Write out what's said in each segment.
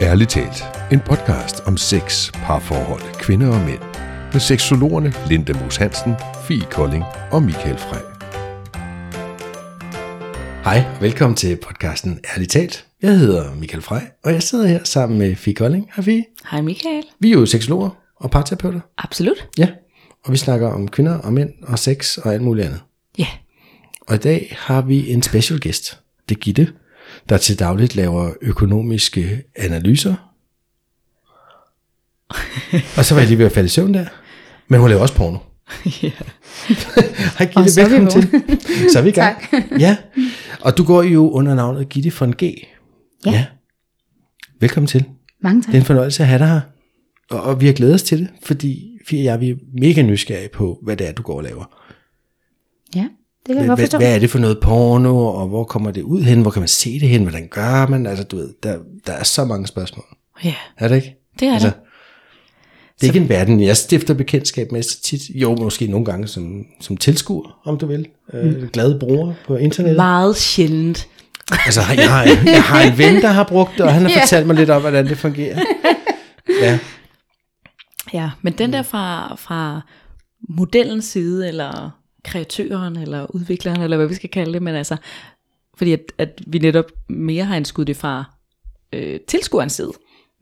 Ærligt talt, en podcast om sex, parforhold, kvinder og mænd. Med seksologerne Linda Moos Hansen, Fie Kolding og Michael Frey. Hej, velkommen til podcasten Ærligt talt. Jeg hedder Michael Frey, og jeg sidder her sammen med Fie Kolding. Hej Fie. Hej Michael. Vi er jo seksologer og parterapeuter. Absolut. Ja, og vi snakker om kvinder og mænd og sex og alt muligt andet. Ja. Og i dag har vi en special guest. Det er Gitte, der til dagligt laver økonomiske analyser. og så var jeg lige ved at falde i søvn der. Men hun laver også porno. ja. Hej Gitte, vi velkommen til. Så er vi i gang. ja, og du går jo under navnet Gitte von G. Ja. Velkommen til. Mange tak. Det er en fornøjelse at have dig her. Og, og vi har glædet os til det, fordi Fie og jeg vi er mega nysgerrige på, hvad det er, du går og laver. Ja, det kan jeg Hvad, godt hvad, forstå. hvad er det for noget porno, og hvor kommer det ud hen? Hvor kan man se det hen? Hvordan gør man? Altså, du ved, der, der er så mange spørgsmål. Ja, Er det ikke? det er Altså, det. det er ikke en verden, jeg stifter bekendtskab med så tit. Jo, måske nogle gange som, som tilskuer, om du vil. Øh, glade bruger på internettet. Meget sjældent. Altså, jeg har, jeg har en ven, der har brugt det, og han har Ja. fortalt mig lidt om, hvordan det fungerer. Ja, Ja, men den der fra, fra modellens side, eller kreatøren, eller udvikleren, eller hvad vi skal kalde det, men altså, fordi at, at vi netop mere har anskudt det fra øh, tilskuerens side.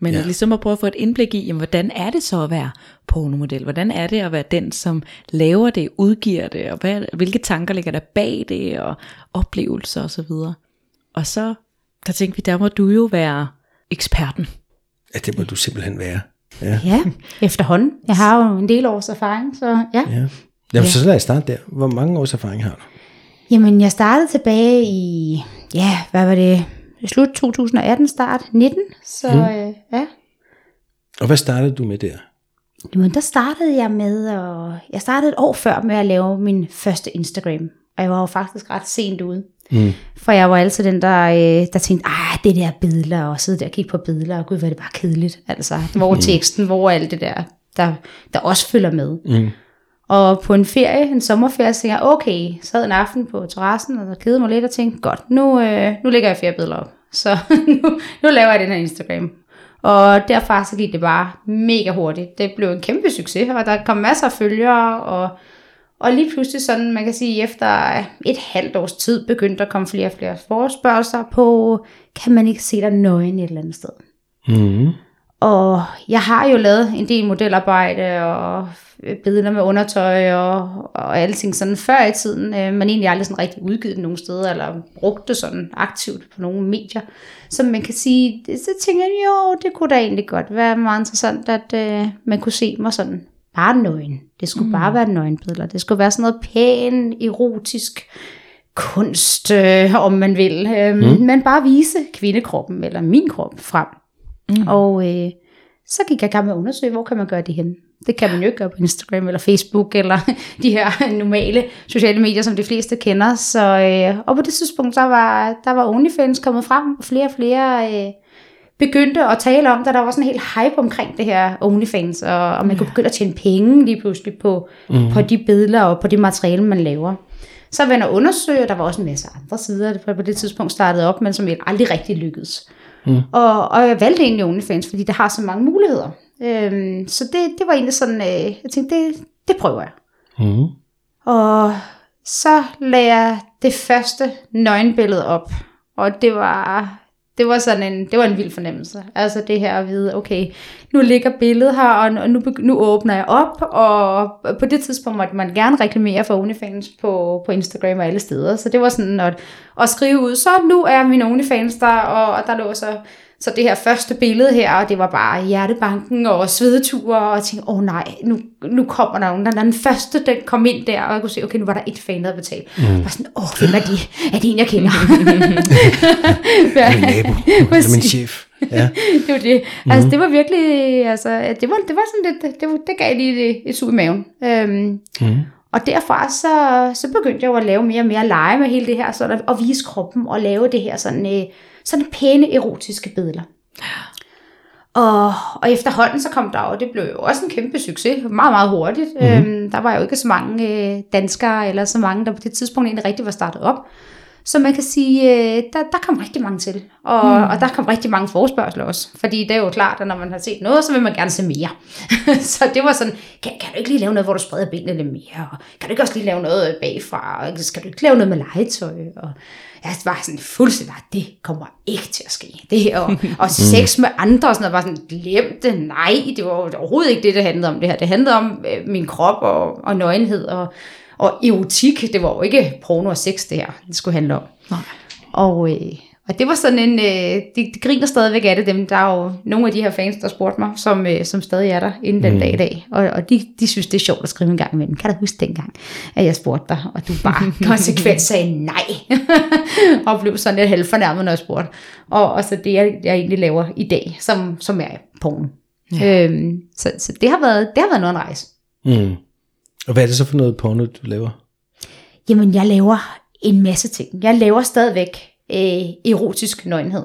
Men Ja. ligesom at prøve at få et indblik i, jamen, hvordan er det så at være pornomodel? Hvordan er det at være den, som laver det, udgiver det, og hvad, hvilke tanker ligger der bag det, og oplevelser osv. Og, så videre. og så, der tænkte vi, der må du jo være eksperten. ja, det må du simpelthen være. Ja. Ja, efterhånden. Jeg har jo en del års erfaring, så ja. ja. Jamen, så lad os starte der. Hvor mange års erfaring har du? Jamen, jeg startede tilbage i, ja, hvad var det? Slut 2018, start 19. Så Mm. øh, ja. Og hvad startede du med der? Jamen, der startede jeg med, og jeg startede et år før med at lave min første Instagram. Og jeg var jo faktisk ret sent ude. Mm. For jeg var altid den, der, øh, der tænkte, ah, det der billeder, og sidde der og kigge på billeder, og gud, hvad er det bare kedeligt. Altså, hvor er teksten, hvor alt det der, der, der også følger med. Mm. Og på en ferie, en sommerferie, så tænkte jeg, okay, sad en aften på terrassen, og kedede mig lidt og tænkte, godt, nu, øh, nu lægger jeg feriebilleder op. Så nu, nu laver jeg den her Instagram. Og derfra så gik det bare mega hurtigt. Det blev en kæmpe succes, og der kom masser af følgere, og, og lige pludselig sådan, man kan sige, efter et halvt års tid, begyndte der at komme flere og flere forespørgelser på, kan man ikke se dig nøgen et eller andet sted? Mm. Og jeg har jo lavet en del modelarbejde og billeder med undertøj og, og alting sådan før i tiden, øh, men egentlig aldrig sådan rigtig udgivet nogen steder, eller brugt det sådan aktivt på nogle medier. Så man kan sige, det- så tænker jeg, jo, det kunne da egentlig godt være meget interessant, at øh, man kunne se mig sådan bare nøgen. Det skulle mm. bare være nøgenbilleder. Det skulle være sådan noget pæn, erotisk kunst, øh, om man vil. Øh, mm. Men bare vise kvindekroppen, eller min krop, frem. Mm. Og øh, så gik jeg i gang med at undersøge, hvor kan man gøre det hen. Det kan man jo ikke gøre på Instagram eller Facebook, eller de her normale sociale medier, som de fleste kender. Så, øh, og på det tidspunkt, der var, der var OnlyFans kommet frem, og flere og flere øh, begyndte at tale om det. Der var sådan en helt hype omkring det her OnlyFans, og, og man kunne begynde at tjene penge lige pludselig på, mm. på de billeder og på det materiale, man laver. Så var jeg undersøge, og der var også en masse andre sider, der på det tidspunkt startede op, men som aldrig rigtig lykkedes. Mm. Og, og jeg valgte egentlig OnlyFans, fordi det har så mange muligheder. Øhm, så det, det var egentlig sådan, øh, jeg tænkte, det, det prøver jeg. Mm. Og så lagde jeg det første nøgenbillede op, og det var, det var sådan en, det var en vild fornemmelse. Altså det her at vide, okay, nu ligger billedet her, og nu, nu nu åbner jeg op, og på det tidspunkt måtte man gerne reklamere for OnlyFans på, på Instagram og alle steder. Så det var sådan at, at skrive ud, så nu er min OnlyFans der, og, og der lå så så det her første billede her, og det var bare hjertebanken og svedeture, og jeg tænkte, åh oh, nej, nu, nu kommer der nogen. Der den første, den kom ind der, og jeg kunne se, okay, nu var der et fan, der havde betalt. Mm. Jeg var sådan, åh, oh, hvem er de? Er det en, jeg kender? Er min nabo? Eller min chef? Ja. det var det. Altså, det var virkelig, altså, det var, det var sådan lidt, det, det gav lige et, et sug i maven. Øhm, Mm. og derfra så, så begyndte jeg jo at lave mere og mere lege med hele det her, sådan, at vise kroppen og lave det her sådan, øh, sådan pæne erotiske billeder. Og, og efterhånden så kom der jo, det blev jo også en kæmpe succes, meget, meget hurtigt. Mm-hmm. Øhm, der var jo ikke så mange øh, danskere, eller så mange, der på det tidspunkt egentlig rigtig var startet op. Så man kan sige, øh, der, der kom rigtig mange til, og, mm. og der kom rigtig mange forspørgseler også. Fordi det er jo klart, at når man har set noget, så vil man gerne se mere. så det var sådan, kan, kan du ikke lige lave noget, hvor du spreder benene lidt mere? Og kan du ikke også lige lave noget bagfra? Og skal du ikke lave noget med legetøj? Og jeg var sådan fuldstændig, det kommer ikke til at ske. Det her, og, og sex med andre og sådan noget, var sådan, glem det, nej, det var overhovedet ikke det, det handlede om det her. Det handlede om øh, min krop og, og nøgenhed og, og erotik. Det var jo ikke porno og sex, det her, det skulle handle om. Nej. Og, øh, og det var sådan en, øh, de, de griner stadigvæk af det, dem, der er jo nogle af de her fans, der spurgte mig, som, øh, som stadig er der inden den dag i dag. Og, og de, de synes, det er sjovt at skrive en gang imellem. Kan du huske dengang, at jeg spurgte dig, og du bare konsekvent sagde nej, og blev sådan lidt halvfornærmet, når jeg spurgte. Og, og så det, jeg, jeg egentlig laver i dag, som, som er porno. Ja. Øhm, så så det, har været, det har været noget rejse. Mm. Og hvad er det så for noget porno, du laver? Jamen, jeg laver en masse ting. Jeg laver stadigvæk øh, erotisk nøgenhed.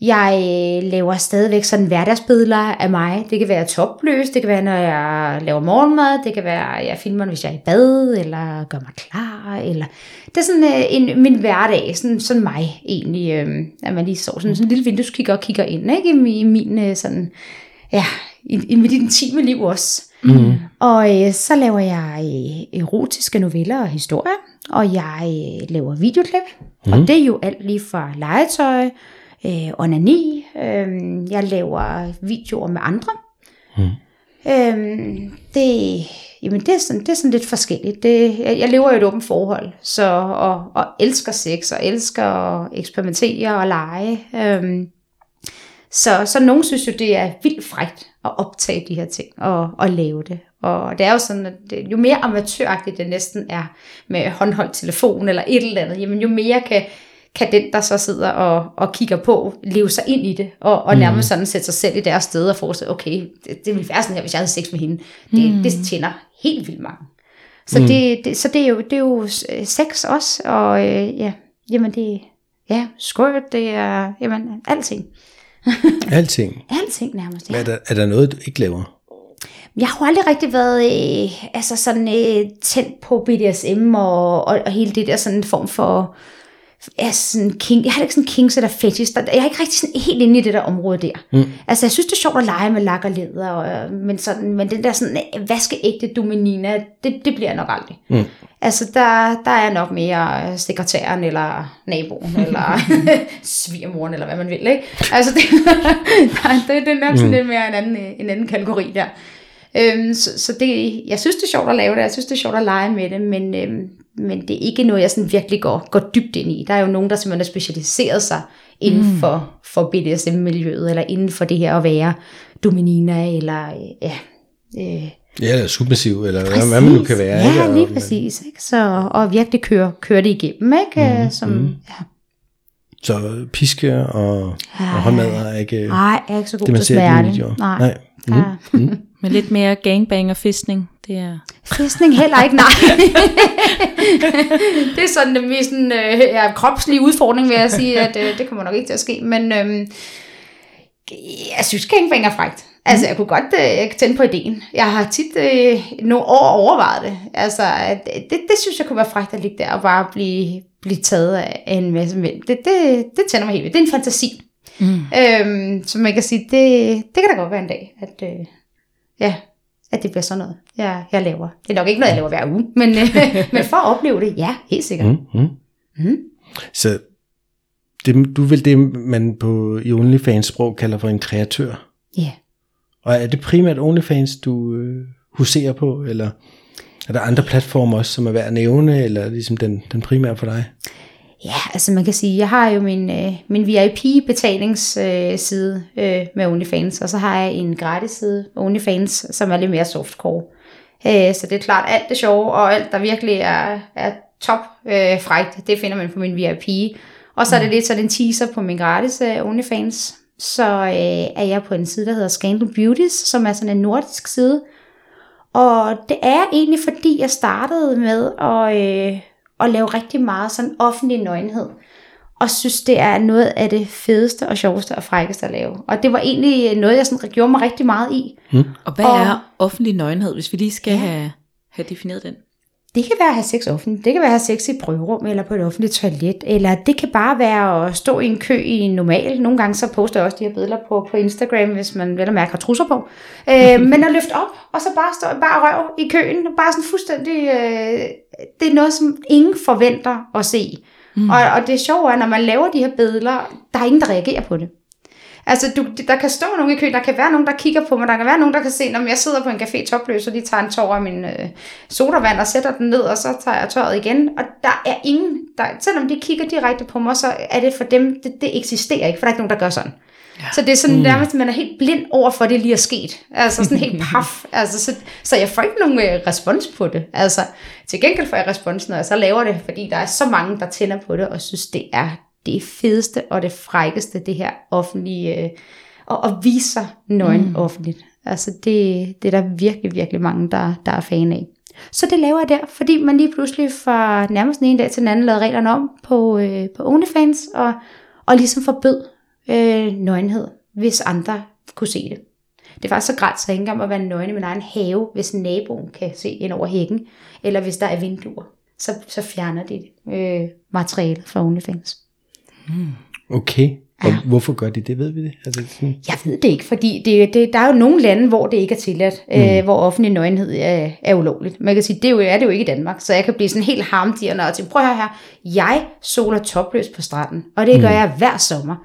Jeg øh, laver stadigvæk sådan hverdagsbilleder af mig. Det kan være topløs, det kan være, når jeg laver morgenmad, det kan være, jeg filmer, hvis jeg er i bad, eller gør mig klar. Eller... Det er sådan øh, en, min hverdag, sådan, sådan mig egentlig, øh, at man lige så sådan, sådan en lille vindueskigger og kigger ind ikke? i, i min øh, sådan, ja, i, i mit intime liv også. Mm. Og øh, så laver jeg øh, erotiske noveller og historier, og jeg øh, laver videoklip, mm. og det er jo alt lige fra legetøj, øh, onani, øh, jeg laver videoer med andre. Mm. Øh, det, jamen det, er sådan, det er sådan lidt forskelligt. Det, jeg, jeg lever i et åbent forhold, så, og, og elsker sex, og elsker at eksperimentere og lege. Øh, så, så nogen synes jo, det er vildt frægt at optage de her ting og, og lave det. Og det er jo sådan, at det, jo mere amatøragtigt det næsten er med håndholdt telefon eller et eller andet, jamen jo mere kan, kan den, der så sidder og, og kigger på, leve sig ind i det, og, og mm. nærmest sådan sætte sig selv i deres sted og forestille, okay, det, det ville være sådan her, hvis jeg havde sex med hende. Det, mm. det tjener helt vildt mange. Så, mm. det, det, så det, er jo, det er jo sex også, og øh, ja, jamen det, ja, squirt, det er, jamen, alting. Alting? Alting nærmest, ja. Er der, er der noget, du ikke laver? Jeg har aldrig rigtig været øh, altså sådan, øh, tændt på BDSM og, og, og hele det der sådan en form for er sådan king, jeg har ikke sådan kings eller fetish, der, jeg er ikke rigtig sådan helt inde i det der område der. Mm. Altså jeg synes det er sjovt at lege med lak og leder, og, men, sådan, men den der sådan øh, vaskeægte dominina, det, det bliver jeg nok aldrig. Mm. Altså der, der er nok mere sekretæren, eller naboen, eller svigermoren, eller hvad man vil, ikke? Altså det, det, det er nok sådan mm. lidt mere en anden, en anden kategori der. Øhm, så, så det, jeg synes det er sjovt at lave det, jeg synes det er sjovt at lege med det, men, øhm, men det er ikke noget, jeg sådan virkelig går, går dybt ind i. Der er jo nogen, der simpelthen har specialiseret sig inden mm. for, for BDSM-miljøet, eller inden for det her at være dominina, eller ja... Øh, Ja, eller submissiv, eller præcis. hvad man nu kan være. Ja, ikke? lige præcis. Ikke? Så, og virkelig køre, køre det igennem, ikke? Mm, Som, mm. Ja. Så piske og, ja, og håndmadder er ikke, nej, jeg er ikke så god det, man til smerte. Nej. nej. Mm. Mm. Men lidt mere gangbang og fistning, det er... Fistning heller ikke, nej. det er sådan den mest øh, ja, kropslige udfordring, vil jeg sige, at øh, det kommer nok ikke til at ske. Men øh, jeg synes, gangbang er frægt. Altså, jeg kunne godt øh, tænde på ideen. Jeg har tit øh, nogle år overvejet det. Altså, det, det synes jeg kunne være frægt at ligge der og bare blive, blive taget af en masse mænd. Det, det, det tænder mig helt vildt. Det er en fantasi. Mm. Øhm, så man kan sige, det, det kan da godt være en dag, at, øh, ja, at det bliver sådan noget, jeg, jeg laver. Det er nok ikke noget, jeg laver hver uge, men, øh, men for at opleve det, ja, helt sikkert. Mm, mm. Mm. Så det, du vil det, man på i OnlyFans-sprog kalder for en kreatør? Ja. Yeah. Og er det primært OnlyFans, du øh, huserer på, eller er der andre platformer også, som er værd at nævne, eller er det ligesom den, den primære for dig? Ja, altså man kan sige, jeg har jo min, øh, min VIP-betalingsside øh, øh, med OnlyFans, og så har jeg en gratis side, OnlyFans, som er lidt mere softcore. Øh, så det er klart, alt det sjove, og alt der virkelig er, er top øh, frægt, det finder man på min VIP. Og så er det mm. lidt sådan en teaser på min gratis øh, OnlyFans, så øh, er jeg på en side, der hedder Scandal Beauties, som er sådan en nordisk side. Og det er egentlig fordi, jeg startede med at, øh, at lave rigtig meget sådan offentlig nøgenhed. Og synes, det er noget af det fedeste og sjoveste og frækkeste at lave. Og det var egentlig noget, jeg sådan gjorde mig rigtig meget i. Mm. Og hvad og, er offentlig nøgenhed, hvis vi lige skal ja. have, have defineret den? Det kan være at have sex offentligt, det kan være at have sex i prøverum eller på et offentligt toilet, eller det kan bare være at stå i en kø i en normal. Nogle gange så poster jeg også de her billeder på, på Instagram, hvis man vel og mærke har trusser på. Øh, men at løfte op, og så bare stå bare røv i køen, bare sådan fuldstændig, øh, det er noget, som ingen forventer at se. Mm. Og, og det sjove er, når man laver de her billeder, der er ingen, der reagerer på det. Altså, du, der kan stå nogen i køen, der kan være nogen, der kigger på mig, der kan være nogen, der kan se, når jeg sidder på en café topløs, og de tager en tår af min øh, sodavand og sætter den ned, og så tager jeg tøjet igen. Og der er ingen, der, selvom de kigger direkte på mig, så er det for dem, det, det eksisterer ikke, for der er ikke nogen, der gør sådan. Ja. Så det er sådan mm. nærmest, at man er helt blind over for, at det lige er sket. Altså sådan helt paf. Altså, så, så jeg får ikke nogen øh, respons på det. Altså, til gengæld får jeg respons, når jeg så laver det, fordi der er så mange, der tænder på det, og synes, det er det fedeste og det frækkeste, det her offentlige, øh, og at vise sig nøgen mm. offentligt. Altså det, det er der virkelig, virkelig mange, der, der er fan af. Så det laver jeg der, fordi man lige pludselig fra nærmest den ene dag til den anden lavede reglerne om på, øh, på OnlyFans, og, og ligesom forbød øh, nøgenhed, hvis andre kunne se det. Det er faktisk så grædt, så jeg ikke engang må være nøgen i min egen have, hvis naboen kan se ind over hækken, eller hvis der er vinduer. Så, så fjerner de øh, materiale fra OnlyFans. Mm. Okay. Og ja. hvorfor gør de det, ved vi det? Altså, sådan... Jeg ved det ikke, fordi det, det, der er jo nogle lande, hvor det ikke er tilladt, mm. øh, hvor offentlig nøgenhed er, er ulovligt. Man kan sige, det er, jo, er det jo ikke i Danmark, så jeg kan blive sådan helt harmdirrende og tænke, prøv at her, jeg soler topløs på stranden, og det gør mm. jeg hver sommer.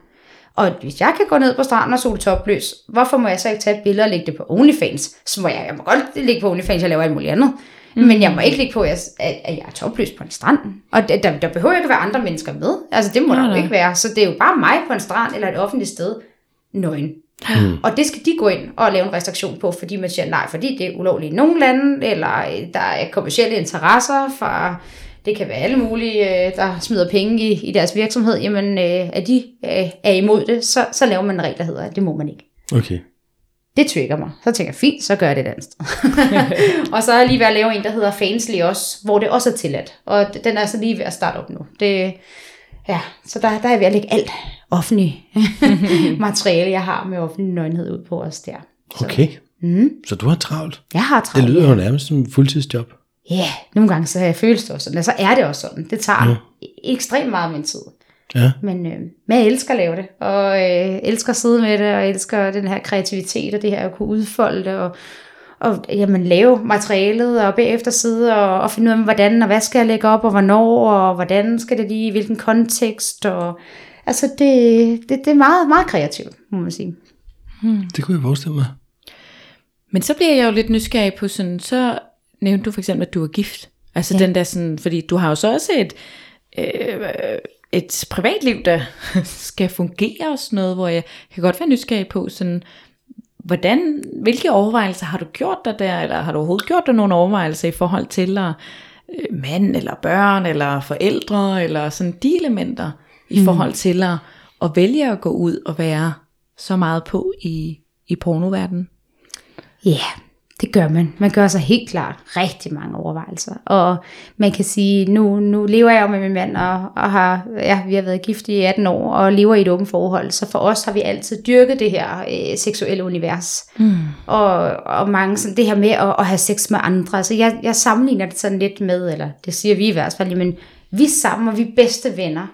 Og hvis jeg kan gå ned på stranden og sole topløs, hvorfor må jeg så ikke tage et billede og lægge det på OnlyFans? Så må jeg, jeg må godt lægge på OnlyFans, jeg laver alt muligt andet. Mm. Men jeg må ikke ligge på, at, at jeg er topløs på en strand. Og der, der behøver ikke at være andre mennesker med. Altså det må ja, der jo ikke være. Så det er jo bare mig på en strand eller et offentligt sted, nøgen. Mm. Og det skal de gå ind og lave en restriktion på, fordi man siger nej, fordi det er ulovligt i nogle lande, eller der er kommersielle interesser for, det kan være alle mulige, øh, der smider penge i, i deres virksomhed, jamen øh, at de øh, er imod det, så, så laver man en regel, der hedder, at det må man ikke. Okay. Det trigger mig. Så tænker jeg, fint, så gør jeg det et andet sted. og så er jeg lige ved at lave en, der hedder Fansly også, hvor det også er tilladt. Og den er så lige ved at starte op nu. Det, ja, så der, der er jeg ved at lægge alt offentligt materiale, jeg har med offentlig nøgenhed ud på os der. Så. Okay. Mm. Så du har travlt? Jeg har travlt. Det lyder jo nærmest som en fuldtidsjob. Ja, yeah, nogle gange så føles det også sådan. Så er det også sådan. Det tager ja. ekstremt meget af min tid. Ja. Men, øh, men jeg elsker at lave det, og øh, elsker at sidde med det, og elsker den her kreativitet, og det her at kunne udfolde det, og, og jamen, lave materialet, og bagefter sidde og, og finde ud af, hvordan og hvad skal jeg lægge op, og hvornår, og hvordan skal det lige, i hvilken kontekst, og altså det, det, det er meget, meget kreativt, må man sige. Hmm. Det kunne jeg forestille mig. Men så bliver jeg jo lidt nysgerrig på sådan, så nævnte du for eksempel, at du er gift. Altså ja. den der sådan, fordi du har jo så også et, øh, et privatliv, der skal fungere og sådan noget, hvor jeg kan godt være nysgerrig på sådan, hvordan, hvilke overvejelser har du gjort dig der, eller har du overhovedet gjort dig nogle overvejelser i forhold til at, øh, mand, eller børn, eller forældre, eller sådan de elementer, i mm. forhold til at, at vælge at gå ud og være så meget på i, i pornoverdenen? Ja, yeah. Det gør man. Man gør sig helt klart rigtig mange overvejelser. Og man kan sige, nu, nu lever jeg jo med min mand, og, og har, ja, vi har været gift i 18 år, og lever i et åbent forhold. Så for os har vi altid dyrket det her øh, seksuelle univers. Mm. Og, og mange sådan, det her med at, at have sex med andre. Altså jeg, jeg sammenligner det sådan lidt med, eller det siger vi i hvert fald, men vi sammen, og vi er bedste venner.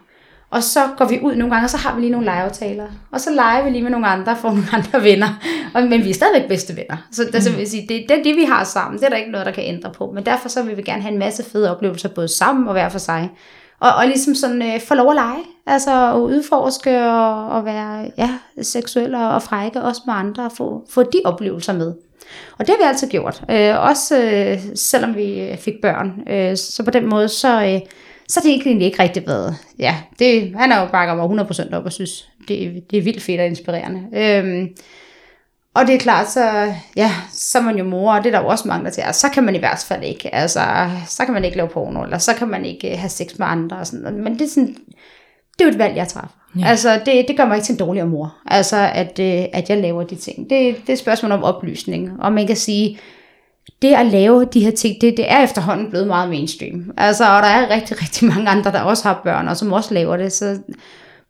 Og så går vi ud nogle gange, og så har vi lige nogle legeaftaler. Og så leger vi lige med nogle andre, får nogle andre venner. Og, men vi er stadigvæk bedste venner. Så det, mm. vil sige, det, det er det, vi har sammen. Det er der ikke noget, der kan ændre på. Men derfor så vil vi gerne have en masse fede oplevelser, både sammen og hver for sig. Og, og ligesom sådan øh, få lov at lege. Altså at udforske og, og være ja, seksuel og, og frække også med andre. Og få, få de oplevelser med. Og det har vi altid gjort. Øh, også øh, selvom vi fik børn. Øh, så på den måde, så... Øh, så det er egentlig ikke rigtig været, ja, det, han er jo bakker mig 100% op og synes, det, det er vildt fedt og inspirerende. Øhm, og det er klart, så, ja, så er man jo mor, og det er der jo også mange, der siger, så kan man i hvert fald ikke, altså, så kan man ikke lave porno, eller så kan man ikke have sex med andre, og sådan, men det er sådan, det er jo et valg, jeg træffer. Ja. Altså, det, det gør mig ikke til en dårligere mor, altså, at, øh, at jeg laver de ting. Det, det er et spørgsmål om oplysning, og man kan sige, det at lave de her ting, det, det er efterhånden blevet meget mainstream. Altså, og der er rigtig, rigtig mange andre, der også har børn, og som også laver det. Så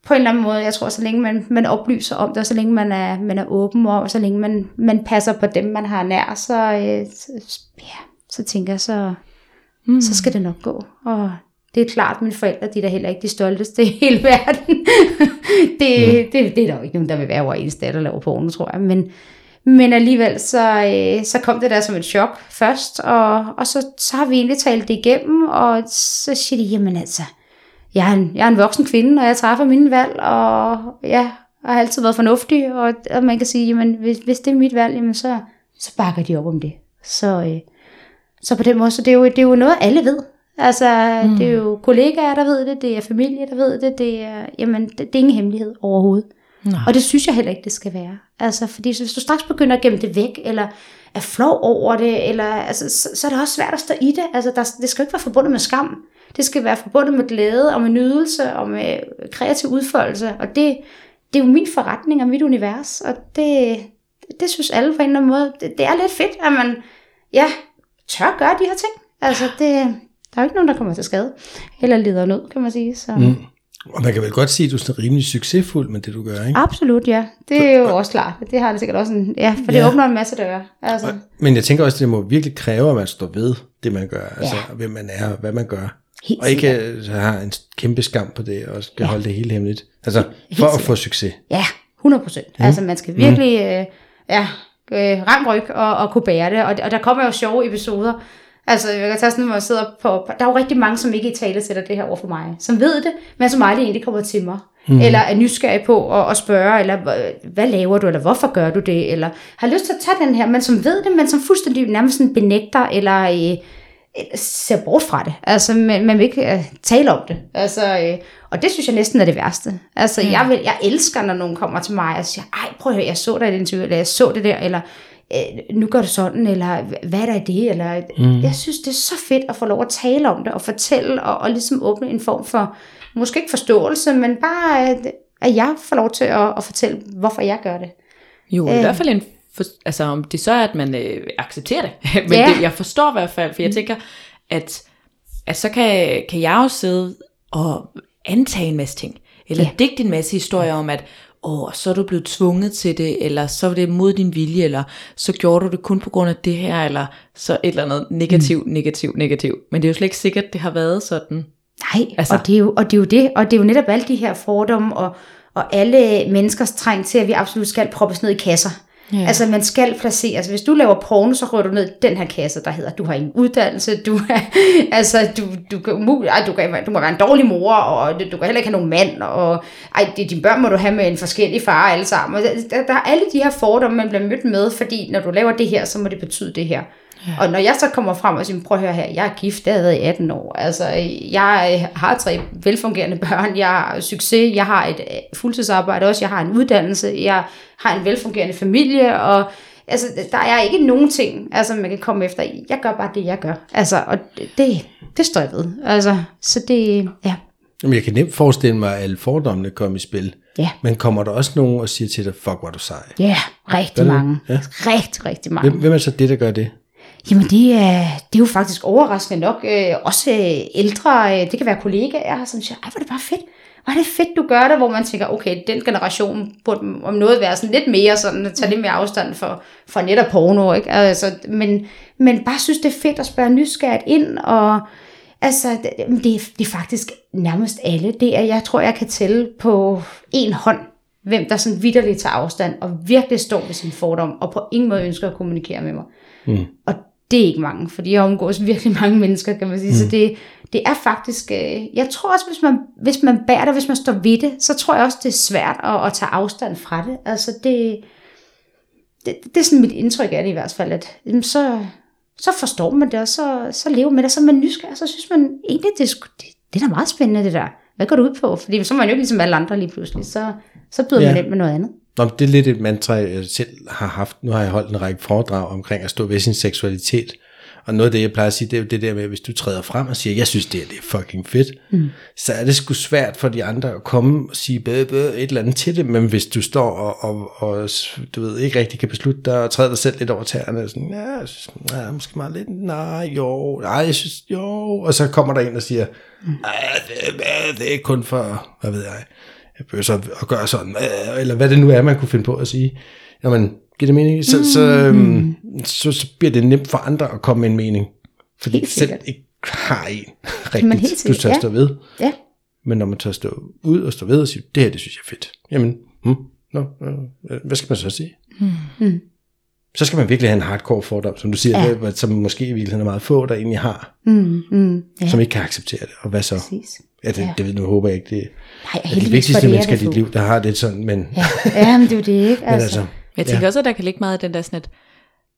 på en eller anden måde, jeg tror, så længe man, man oplyser om det, og så længe man er, man er åben, og så længe man, man passer på dem, man har nær, så, øh, ja, så tænker jeg, så, mm. så skal det nok gå. Og det er klart, mine forældre, de er da heller ikke de stolteste i hele verden. det, mm. det, det er der jo ikke nogen, der vil være over ens datter laver porno, tror jeg. Men, men alligevel, så, øh, så kom det der som et chok først, og, og så, så har vi egentlig talt det igennem, og så siger de, jamen altså, jeg er en, jeg er en voksen kvinde, og jeg træffer mine valg, og ja, og har altid været fornuftig, og, og man kan sige, jamen hvis, hvis det er mit valg, jamen så, så bakker de op om det. Så, øh, så på den måde, så det er jo, det er jo noget, alle ved. Altså, mm. det er jo kollegaer, der ved det, det er familie, der ved det, det er, jamen, det, det er ingen hemmelighed overhovedet. Nej. Og det synes jeg heller ikke, det skal være. Altså, fordi hvis du straks begynder at gemme det væk, eller er flov over det, eller, altså, så, så er det også svært at stå i det. Altså, der, det skal jo ikke være forbundet med skam. Det skal være forbundet med glæde, og med nydelse, og med kreativ udfoldelse. Og det, det er jo min forretning og mit univers, og det, det synes alle på en eller anden måde, det, det er lidt fedt, at man ja, tør gøre de her ting. Altså, det, der er jo ikke nogen, der kommer til skade, eller lider nød, kan man sige. Så. Mm. Og man kan vel godt sige, at du er rimelig succesfuld med det, du gør, ikke? Absolut, ja. Det er jo også klart. Det har det sikkert også en... Ja, for det ja. åbner en masse døre. Altså. Men jeg tænker også, at det må virkelig kræve, at man står ved det, man gør. Altså, ja. hvem man er, hvad man gør. Helt og ikke sikkert. har en kæmpe skam på det, og skal ja. holde det hele hemmeligt. Altså, Helt for at få succes. Ja, 100 procent. Mm. Altså, man skal virkelig... Mm. Øh, ja, øh, ramt ryg og, og kunne bære det. Og, og der kommer jo sjove episoder. Altså, jeg kan tage sådan, hvor jeg sidder på, der er jo rigtig mange, som ikke i tale sætter det her over for mig, som ved det, men som aldrig egentlig kommer til mig. Mm. Eller er nysgerrig på at, at spørge, eller hvad laver du, eller hvorfor gør du det, eller har lyst til at tage den her, men som ved det, men som fuldstændig nærmest sådan benægter, eller øh, ser bort fra det. Altså, man, man vil ikke uh, tale om det. Altså, øh, og det synes jeg næsten er det værste. Altså, mm. jeg, vil, jeg elsker, når nogen kommer til mig og siger, ej, prøv at høre, jeg så dig i det interview, eller jeg så det der, eller øh, nu gør du sådan, eller hvad er der i det? Eller, mm. Jeg synes, det er så fedt at få lov at tale om det, og fortælle, og, og ligesom åbne en form for, måske ikke forståelse, men bare, at, at jeg får lov til at, at fortælle, hvorfor jeg gør det. Jo, i hvert fald en for, altså om det så er, at man øh, accepterer det. Men ja. det, jeg forstår i hvert fald, for jeg mm. tænker, at, at så kan, kan jeg jo sidde og antage en masse ting. Eller ja. digte en masse historier om, at åh, så er du blevet tvunget til det, eller så var det mod din vilje, eller så gjorde du det kun på grund af det her, eller så et eller andet negativ, mm. negativ, negativ. Men det er jo slet ikke sikkert, at det har været sådan. Nej, altså. og, det er jo, og det er jo det, og det er jo netop alle de her fordomme, og, og alle menneskers træng til, at vi absolut skal proppes ned i kasser. Ja. Altså man skal placere, Altså, hvis du laver porno, så rører du ned i den her kasse, der hedder, du har ingen uddannelse, du er, altså, du, du, kan, ej, du, kan, du må være en dårlig mor, og du kan heller ikke have nogen mand, og ej, dine børn må du have med en forskellig far alle sammen. Der, der er alle de her fordomme, man bliver mødt med, fordi når du laver det her, så må det betyde det her. Ja. Og når jeg så kommer frem og siger, prøv at høre her, jeg er gift, jeg har været i 18 år. Altså, jeg har tre velfungerende børn, jeg har succes, jeg har et øh, fuldtidsarbejde også, jeg har en uddannelse, jeg har en velfungerende familie, og altså, der er ikke nogen ting, altså, man kan komme efter. Jeg gør bare det, jeg gør. Altså, og det, det står jeg ved. Altså, så det, ja. Jamen, jeg kan nemt forestille mig, at alle fordommene kommer i spil. Ja. Men kommer der også nogen og siger til dig, fuck, hvor du sej? Ja, rigtig mange. Ja. Rigtig, rigtig mange. Hvem, hvem er så det, der gør det? Jamen det er, det er jo faktisk overraskende nok. Øh, også øh, ældre, øh, det kan være kollegaer, som siger, ej hvor er det bare fedt. Hvor er det fedt, du gør det, hvor man tænker, okay, den generation burde om noget være sådan lidt mere sådan, tage lidt mere afstand for, for net og porno, ikke? Altså, men, men bare synes, det er fedt at spørge nysgerrigt ind, og altså, det, det, er, det er faktisk nærmest alle. Det er, jeg tror, jeg kan tælle på en hånd, hvem der sådan vidderligt tager afstand, og virkelig står ved sin fordom, og på ingen måde ønsker at kommunikere med mig. Mm. Og det er ikke mange, fordi jeg omgås virkelig mange mennesker, kan man sige. Mm. Så det, det er faktisk, øh, jeg tror også, hvis man, hvis man bærer det, hvis man står ved det, så tror jeg også, det er svært at, at tage afstand fra det. Altså det, det, det er sådan mit indtryk af det i hvert fald, at jamen, så, så forstår man det, og så, så lever med det, så er man nysgerrig, så synes man egentlig, det, det, det er da meget spændende det der. Hvad går du ud på? Fordi så er man jo ikke ligesom alle andre lige pludselig, så, så byder ja. man ind med noget andet. Nå, det er lidt et mantra, jeg selv har haft. Nu har jeg holdt en række foredrag omkring at stå ved sin seksualitet. Og noget af det, jeg plejer at sige, det er jo det der med, at hvis du træder frem og siger, jeg synes, det, er, det er fucking fedt, mm. så er det sgu svært for de andre at komme og sige bæ, bæ, et eller andet til det. Men hvis du står og, og, og du ved, ikke rigtig kan beslutte dig og træde dig selv lidt over tæerne, og sådan, ja, jeg synes, ja, måske meget lidt, nej, jo, nej, jeg synes, jo. Og så kommer der en og siger, mm. det, det er kun for, hvad ved jeg, så at gøre sådan, øh, eller hvad det nu er, man kunne finde på at sige. Jamen, giver det mening? Så, mm. så, øhm, så, så bliver det nemt for andre at komme med en mening. Fordi Helt selv ikke har en Men helt rigtigt, du tør ja. stå ved. Ja. Men når man tør stå ud og stå ved og sige, det her, det synes jeg er fedt. Jamen, hmm, no, øh, hvad skal man så sige? Mm. Så skal man virkelig have en hardcore fordom, som du siger, Ja. ja. som måske i virkeligheden er meget få, der egentlig har, Mm, mm, ja. som ikke kan acceptere det. Og hvad så? præcis. Ja, det, Ja. det ved nu håber jeg ikke, det Nej, er de vigtigste det er mennesker i dit liv, der har det sådan, men, Ja, ja men det er jo det, ikke? men altså, Jeg tænker ja. også, at der kan ligge meget af den der sådan, at,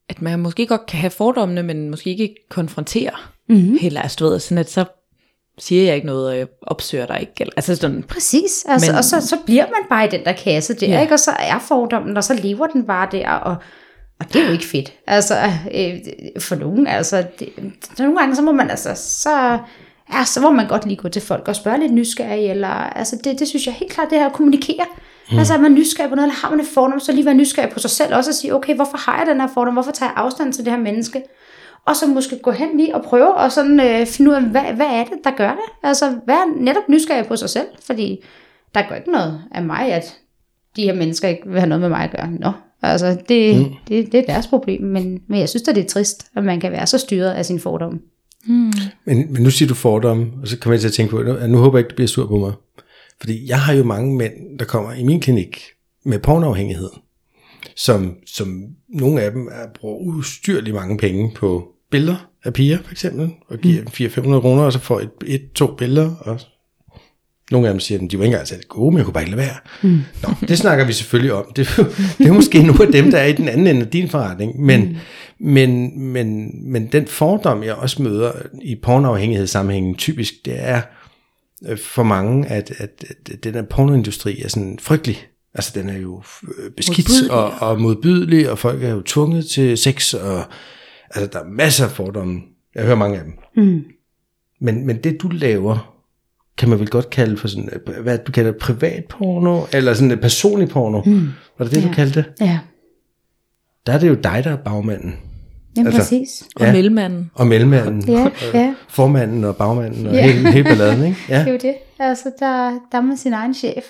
at man måske godt kan have fordommene, men måske ikke konfrontere mm-hmm. heller. Altså, du ved, sådan at så siger jeg ikke noget, og jeg opsøger dig ikke. Eller, altså sådan, Præcis, altså, Men- og så, så bliver man bare i den der kasse der, ja. ikke? og så er fordommen, og så lever den bare der, og, og det er jo ikke fedt. Altså, øh, for nogen, altså, det, nogle gange, så må man altså, så, ja, så må man godt lige gå til folk og spørge lidt nysgerrig, eller, altså, det, det synes jeg helt klart, det her at kommunikere. Mm. Altså, er man nysgerrig på noget, eller har man et fordom, så lige være nysgerrig på sig selv også, og sige, okay, hvorfor har jeg den her fordom, hvorfor tager jeg afstand til det her menneske? Og så måske gå hen lige og prøve, og sådan øh, finde ud af, hvad, hvad er det, der gør det? Altså, vær netop nysgerrig på sig selv, fordi der går ikke noget af mig, at de her mennesker ikke vil have noget med mig at gøre. Nå, altså, det, mm. det, det er deres problem, men, men jeg synes at det er trist, at man kan være så styret af sin fordom. Men, men nu siger du fordomme, og så kommer jeg til at tænke på, at nu håber jeg ikke, du bliver sur på mig. Fordi jeg har jo mange mænd, der kommer i min klinik med pornoafhængighed, som, som nogle af dem er, bruger ustyrligt mange penge på billeder af piger, for eksempel, og giver mm. 400-500 kroner, og så får et, et, to billeder, og nogle af dem siger, at de var ikke engang særlig gode, men jeg kunne bare ikke lade være. Mm. Nå, det snakker vi selvfølgelig om. Det, er det er måske nogle af dem, der er i den anden ende af din forretning. Men, mm. men, men, men den fordom, jeg også møder i pornoafhængighedssammenhængen typisk, det er øh, for mange, at, at, at den her pornoindustri er sådan frygtelig. Altså den er jo øh, beskidt Modbydelig. og, og modbydelig, og folk er jo tvunget til sex, og altså der er masser af fordomme. Jeg hører mange af dem. Mm. Men, men det du laver, kan man vel godt kalde for sådan, øh, hvad du kalder privat porno, eller sådan et personlig porno. Mm. Var det det, ja. du kaldte det? Ja, Der er det jo dig, der er bagmanden. Jamen, Altså- præcis. og Ja. mellemmanden. Og mellemmanden. Ja, ja. Formanden og bagmanden og Ja. hele, hele balladen, ikke? Ja. Det er jo det. Altså, der, der er man sin egen chef.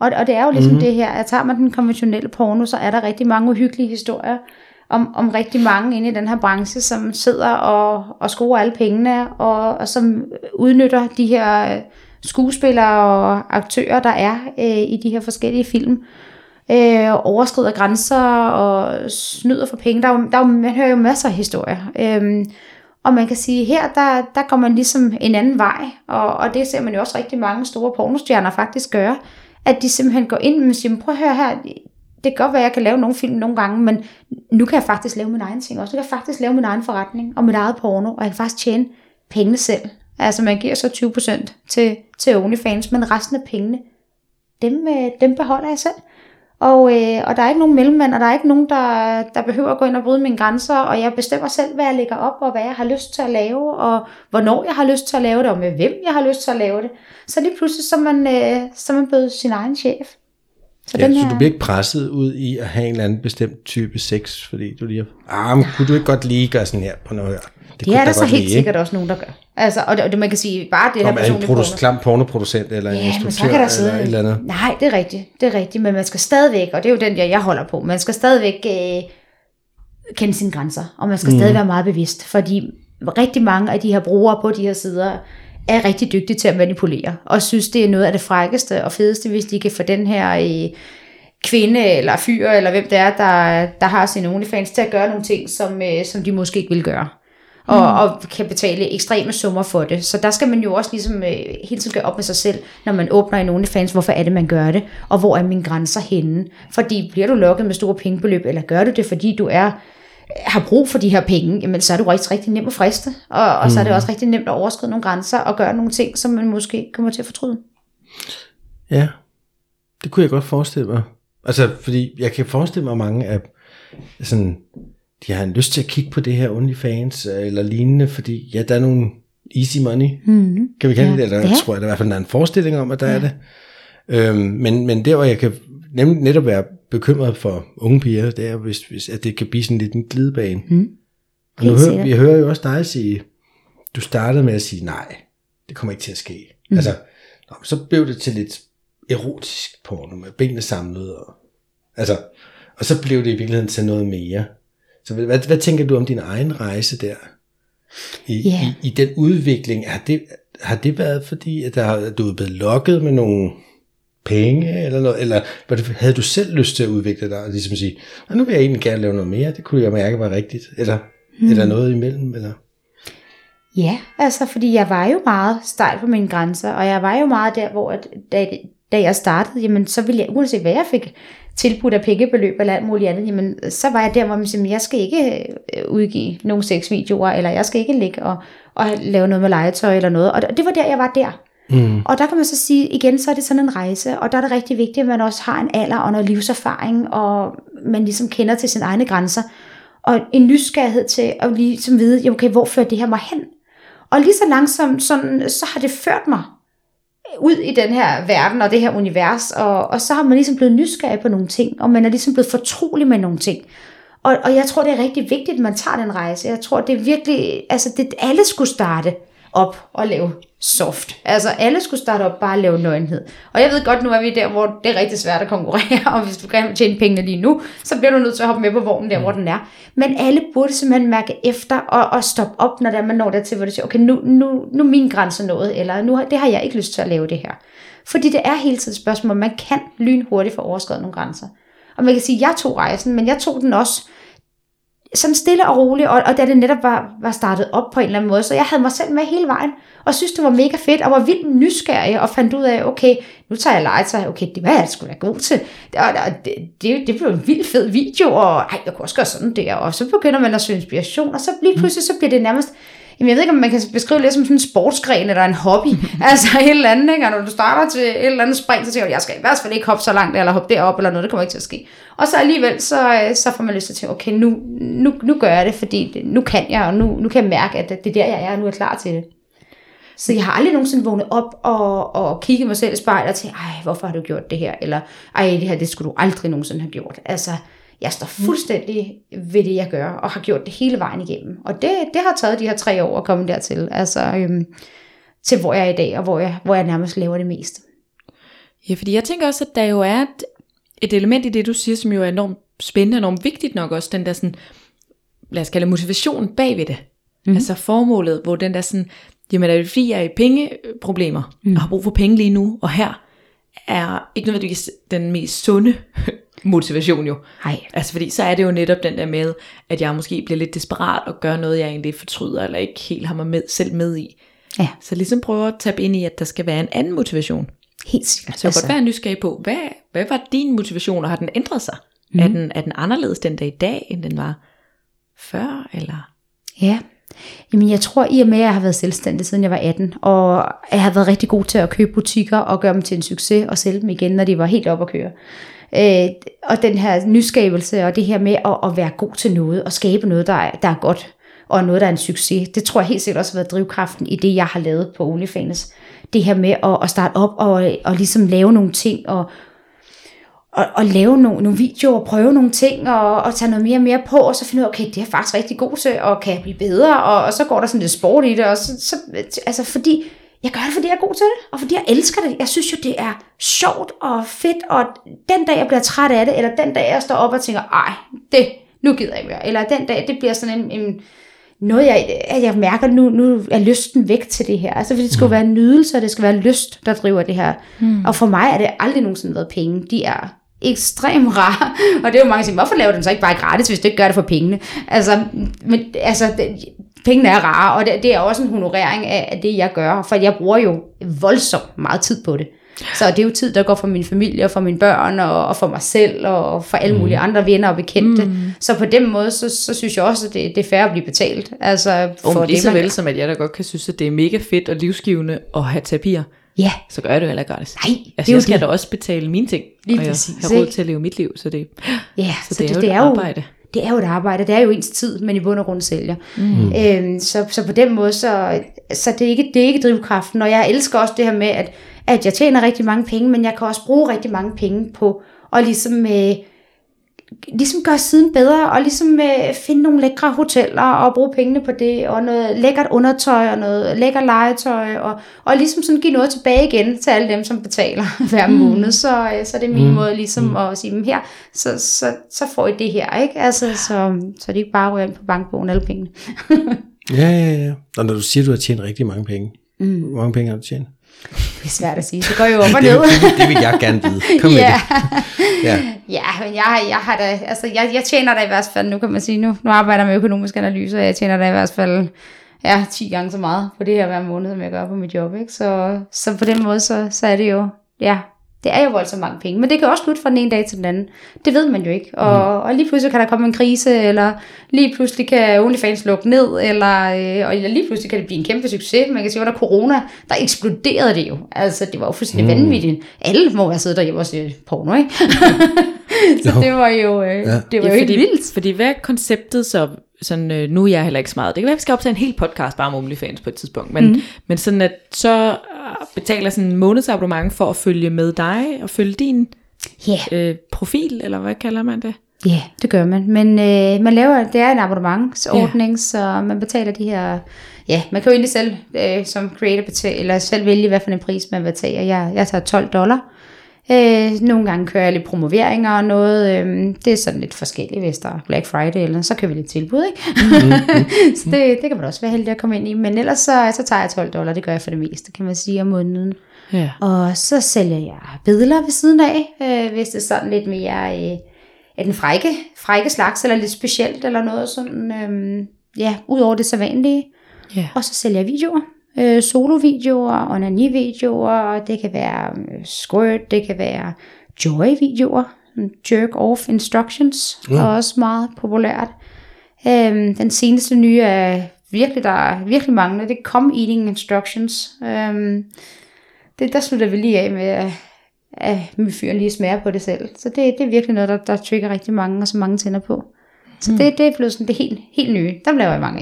Og, og det er jo ligesom mm. det her, at tager man den konventionelle porno, så er der rigtig mange uhyggelige historier om, om rigtig mange inde i den her branche, som sidder og, og skruer alle pengene, og, og som udnytter de her øh, skuespillere og aktører, der er øh, i de her forskellige film, øh, overskrider grænser og snyder for penge. Der er jo, der er jo, man hører jo masser af historier. Øh, og man kan sige, her der, der går man ligesom en anden vej, og, og det ser man jo også rigtig mange store pornostjerner faktisk gøre, at de simpelthen går ind og siger, prøv at høre her, det kan godt være, at jeg kan lave nogle film nogle gange, men nu kan jeg faktisk lave min egen ting også. Nu kan jeg faktisk lave min egen forretning og mit eget porno, og jeg kan faktisk tjene pengene selv. Altså man giver så 20% til, til OnlyFans, men resten af pengene, dem, øh, dem beholder jeg selv. Og, øh, og der er ikke nogen mellemmænd, og der er ikke nogen, der, der behøver at gå ind og bryde mine grænser, og jeg bestemmer selv, hvad jeg lægger op, og hvad jeg har lyst til at lave, og hvornår jeg har lyst til at lave det, og med hvem jeg har lyst til at lave det. Så lige pludselig så er man, øh, så man blevet sin egen chef. Så, Ja, den så her, du bliver ikke presset ud i at have en eller anden bestemt type sex, fordi du lige har, ah, men kunne du ikke godt lige gøre sådan her på noget her? det kunne er der så helt lide, ikke? sikkert også nogen, der gør. Altså, og det, og det, man kan sige, bare det her Om er en personlige porno. klam pornoproducent, eller en Ja, så instruktør, eller sidde... et eller andet. Nej, det er rigtigt. Det er rigtigt, men man skal stadigvæk, og det er jo den, jeg, jeg holder på, man skal stadigvæk øh, kende sine grænser, og man skal mm. stadig være meget bevidst, fordi rigtig mange af de her brugere på de her sider er rigtig dygtige til at manipulere, og synes, det er noget af det frækkeste og fedeste, hvis de kan få den her øh, kvinde eller fyr, eller hvem det er, der, der har sine OnlyFans, til at gøre nogle ting, som, øh, som de måske ikke vil gøre. Og, mm. og kan betale ekstreme summer for det. Så der skal man jo også ligesom øh, hele tiden gøre op med sig selv, når man åbner en OnlyFans, hvorfor er det, man gør det, og hvor er mine grænser henne. Fordi bliver du lukket med store pengebeløb, eller gør du det, fordi du er har brug for de her penge, jamen så er det rigtig, rigtig nemt at friste, og, og så er det også rigtig nemt at overskride nogle grænser, og gøre nogle ting, som man måske kommer til at fortryde. Ja, det kunne jeg godt forestille mig. Altså, fordi jeg kan forestille mig mange af sådan, de har en lyst til at kigge på det her OnlyFans øh, eller lignende, fordi ja, der er nogle easy money, Mm-hmm. kan vi kalde Ja. det, eller Ja. jeg tror jeg, der i hvert fald der er en forestilling om, at der ja. er det. Øhm, men, men der, hvor jeg kan nemlig netop være bekymret for unge piger, det er, hvis, hvis, at det kan blive sådan lidt en glidebane. Mm. Og nu hører, vi hører jo også dig sige, du startede med at sige, nej, det kommer ikke til at ske. Mm. Altså, nå, så blev det til lidt erotisk porno med benene samlet. Og, altså, og så blev det i virkeligheden til noget mere. Så hvad, hvad, tænker du om din egen rejse der? I, Ja. i, i den udvikling, har det, har det været fordi, at der, du er blevet lokket med nogle penge, eller noget, eller havde du selv lyst til at udvikle dig, og ligesom sige, "Nå, nu vil jeg egentlig gerne lave noget mere, det kunne jeg mærke var rigtigt, eller, hmm. eller noget imellem, eller? Ja, altså fordi jeg var jo meget stejl på mine grænser, og jeg var jo meget der, hvor at, da, da jeg startede, jamen så ville jeg, uanset hvad jeg fik tilbudt af pengebeløb eller alt muligt andet, jamen så var jeg der, hvor man siger, jeg skal ikke øh, udgive nogle sexvideoer, eller jeg skal ikke ligge og, og lave noget med legetøj eller noget, og det var der, jeg var der. Mm. Og der kan man så sige, igen, så er det sådan en rejse, og der er det rigtig vigtigt, at man også har en alder og noget livserfaring, og man ligesom kender til sine egne grænser, og en nysgerrighed til at ligesom vide, ja, okay, hvor fører det her mig hen? Og lige så langsomt, sådan, så har det ført mig ud i den her verden og det her univers, og, og så har man ligesom blevet nysgerrig på nogle ting, og man er ligesom blevet fortrolig med nogle ting. Og, og jeg tror, det er rigtig vigtigt, at man tager den rejse. Jeg tror, det er virkelig, altså det, alle skulle starte op og lave soft. Altså alle skulle starte op bare at lave nøgenhed. Og jeg ved godt, nu er vi der, hvor det er rigtig svært at konkurrere, og hvis du gerne vil tjene pengene lige nu, så bliver du nødt til at hoppe med på vognen der, hvor den er. Men alle burde simpelthen mærke efter og, og stoppe op, når der man når dertil, hvor det siger, okay, nu, nu, nu er min grænse nået, eller nu har, det har jeg ikke lyst til at lave det her. Fordi det er hele tiden et spørgsmål, man kan lynhurtigt få overskrevet nogle grænser. Og man kan sige, jeg tog rejsen, men jeg tog den også sådan stille og roligt, og, og da det netop var, var startet op på en eller anden måde, så jeg havde mig selv med hele vejen, og synes det var mega fedt, og var vildt nysgerrig, og fandt ud af, okay, nu tager jeg legetøj, okay, det var jeg sgu da god til, og, og det, det, det blev en vildt fed video, og ej, jeg kunne også gøre sådan der, og så begynder man at søge inspiration, og så lige pludselig, så bliver det nærmest, Jamen, jeg ved ikke, om man kan beskrive det som sådan en sportsgren eller en hobby. altså et eller andet, ikke? Og når du starter til et eller andet spring, så tænker du, jeg skal i hvert fald ikke hoppe så langt, eller hoppe derop, eller noget, det kommer ikke til at ske. Og så alligevel, så, øh, så får man lyst til at tænke, okay, nu, nu, nu gør jeg det, fordi nu kan jeg, og nu, nu kan jeg mærke, at det er der, jeg er, og nu er jeg klar til det. Så jeg har aldrig nogensinde vågnet op og, og kigget mig selv i spejlet og tænkt, ej, hvorfor har du gjort det her? Eller, ej, det her, det skulle du aldrig nogensinde have gjort. Altså, jeg står fuldstændig ved det, jeg gør, og har gjort det hele vejen igennem. Og det, det har taget de her tre år at komme dertil, altså øhm, til hvor jeg er i dag, og hvor jeg, hvor jeg nærmest laver det meste. Ja, fordi jeg tænker også, at der jo er et, et element i det, du siger, som jo er enormt spændende og enormt vigtigt nok også, den der sådan, lad os kalde motivation bag ved det. Mm. Altså formålet, hvor den der sådan, jamen er det fordi, jeg er i pengeproblemer, mm. og har brug for penge lige nu, og her er ikke nødvendigvis den mest sunde motivation jo. Nej. Altså fordi så er det jo netop den der med, at jeg måske bliver lidt desperat og gør noget, jeg egentlig fortryder, eller ikke helt har mig med, selv med i. Ja, Så ligesom prøve at tabe ind i, at der skal være en anden motivation. helt sikkert. Så jeg altså. godt være nysgerrig på, hvad, hvad var din motivation, og har den ændret sig? Mm. Er, den, er den anderledes den dag i dag, end den var før? Eller? Ja, Jamen jeg tror i og med, at jeg har været selvstændig siden jeg var 18, og jeg har været rigtig god til at købe butikker og gøre dem til en succes og sælge dem igen, når de var helt op at køre. Øh, og den her nyskabelse og det her med at, at være god til noget og skabe noget, der er, der er godt og noget, der er en succes, det tror jeg helt sikkert også har været drivkraften i det, jeg har lavet på OnlyFans. Det her med at, at starte op og, og ligesom lave nogle ting og, og, og lave nogle, nogle videoer, og prøve nogle ting, og, og tage noget mere og mere på, og så finde ud af, okay, det er jeg faktisk rigtig god til, og kan jeg blive bedre, og, og så går der sådan lidt sport i det, og så, så altså fordi, jeg gør det, fordi jeg er god til det, og fordi jeg elsker det. Jeg synes jo, det er sjovt og fedt, og den dag, jeg bliver træt af det, eller den dag, jeg står op og tænker, ej, det, nu gider jeg ikke mere, eller den dag, det bliver sådan en, en noget, jeg, jeg mærker, nu, nu er lysten væk til det her. Altså, fordi det skal mm. være en nydelse, og det skal være lyst, der driver det her. Mm. Og for mig er det aldrig nogensinde været penge. De er ekstremt rare. Og det er jo mange, der siger, hvorfor laver du den så ikke bare gratis, hvis du ikke gør det for pengene? Altså, men, altså det, pengene er rare, og det, det er også en honorering af, det, jeg gør. For jeg bruger jo voldsomt meget tid på det. Så det er jo tid, der går for min familie, og for mine børn, og, og for mig selv, og for alle mulige andre venner og bekendte. Mm. Så på den måde, så, så synes jeg også, at det, det er fair at blive betalt. Altså, For for lige det, så vel som at jeg da godt kan synes, at det er mega fedt og livsgivende at have terapier, Ja, så gør jeg det jo heller gratis. Nej, altså, det er jo jeg skal det. da også betale mine ting, Lige og jeg præcis, har råd til at leve mit liv, så det, ja så det, er, jo det, arbejde. Det er jo et arbejde, det er jo ens tid, men i bund og grund sælger. Mm. Øhm, så, så på den måde, så, så det, er ikke, det er ikke drivkraften, og jeg elsker også det her med, at, at jeg tjener rigtig mange penge, men jeg kan også bruge rigtig mange penge på at ligesom, øh, ligesom gøre siden bedre, og ligesom øh, finde nogle lækre hoteller, og bruge pengene på det, og noget lækkert undertøj, og noget lækker legetøj, og, og ligesom sådan give noget tilbage igen til alle dem, som betaler hver måned. Så, øh, så det er min mm. måde ligesom mm. at sige, "Men her, så, så, så får I det her, ikke? Altså, så, så det ikke bare ryger ind på bankbogen alle pengene. Ja, ja, ja. Og når du siger, at du har tjent rigtig mange penge, mm. hvor mange penge har du tjent? Det er svært at sige. Det går jo op og ned. det, det, det vil jeg gerne vide. Kom med Ja. det. Ja. Ja, men jeg, jeg har da, altså jeg, jeg tjener da i hvert fald, nu kan man sige, nu, nu arbejder jeg med økonomisk analyse, og jeg tjener da i hvert fald, ja, 10 gange så meget på det her hver måned, som jeg gør på mit job, ikke? Så, så på den måde, så, så er det jo, ja, det er jo voldsomt mange penge, men det kan også slutte fra den ene dag til den anden. Det ved man jo ikke. Og, mm. og lige pludselig kan der komme en krise, eller lige pludselig kan OnlyFans lukke ned, eller, øh, og lige pludselig kan det blive en kæmpe succes. Man kan sige, under corona, der eksploderede det jo. Altså, det var jo fuldstændig mm. vanvittigt. Alle må være siddet derhjemme og se porno, ikke? så det var jo, øh, ja. det var jo helt fordi, vildt. Fordi hvad er konceptet så? Sådan, øh, nu er jeg heller ikke så meget. Det kan være, at vi skal optage en hel podcast bare om OnlyFans på et tidspunkt. Men, mm. men sådan at så øh, betaler sådan en månedsabonnement for at følge med dig og følge din Ja, øh, profil, eller hvad kalder man det? ja, det gør man. Men øh, man laver, det er en abonnementsordning, ja. så man betaler de her... Ja, man kan jo egentlig selv øh, som creator betale, eller selv vælge, hvad for en pris man vil tage. Jeg, jeg tager 12 dollar. Øh, nogle gange kører jeg lidt promoveringer og noget. Øh, det er sådan lidt forskelligt, hvis der er Black Friday, eller så kører vi lidt tilbud, ikke? så det, det kan man også være heldig at komme ind i. Men ellers så, så tager jeg 12 dollar, det gør jeg for det meste, kan man sige, om måneden. Ja. Og så sælger jeg billeder ved siden af, øh, hvis det er sådan lidt mere øh, af den frække, frække slags, eller lidt specielt, eller noget sådan, øh, ja, ud over det sædvanlige. Ja. Og så sælger jeg videoer, øh, solovideoer, onani-videoer, det kan være øh, squirt, det kan være joy-videoer, jerk-off instructions, mm. er også meget populært. Øhm, den seneste nye er virkelig, der er virkelig mange, det er come eating instructions. Øhm, det, der slutter vi lige af med, at, at min fyr lige smager på det selv. Så det, det er virkelig noget, der, der trigger rigtig mange, og så mange tænder på. Så det, det er blevet sådan det helt, helt nye. Der laver jeg mange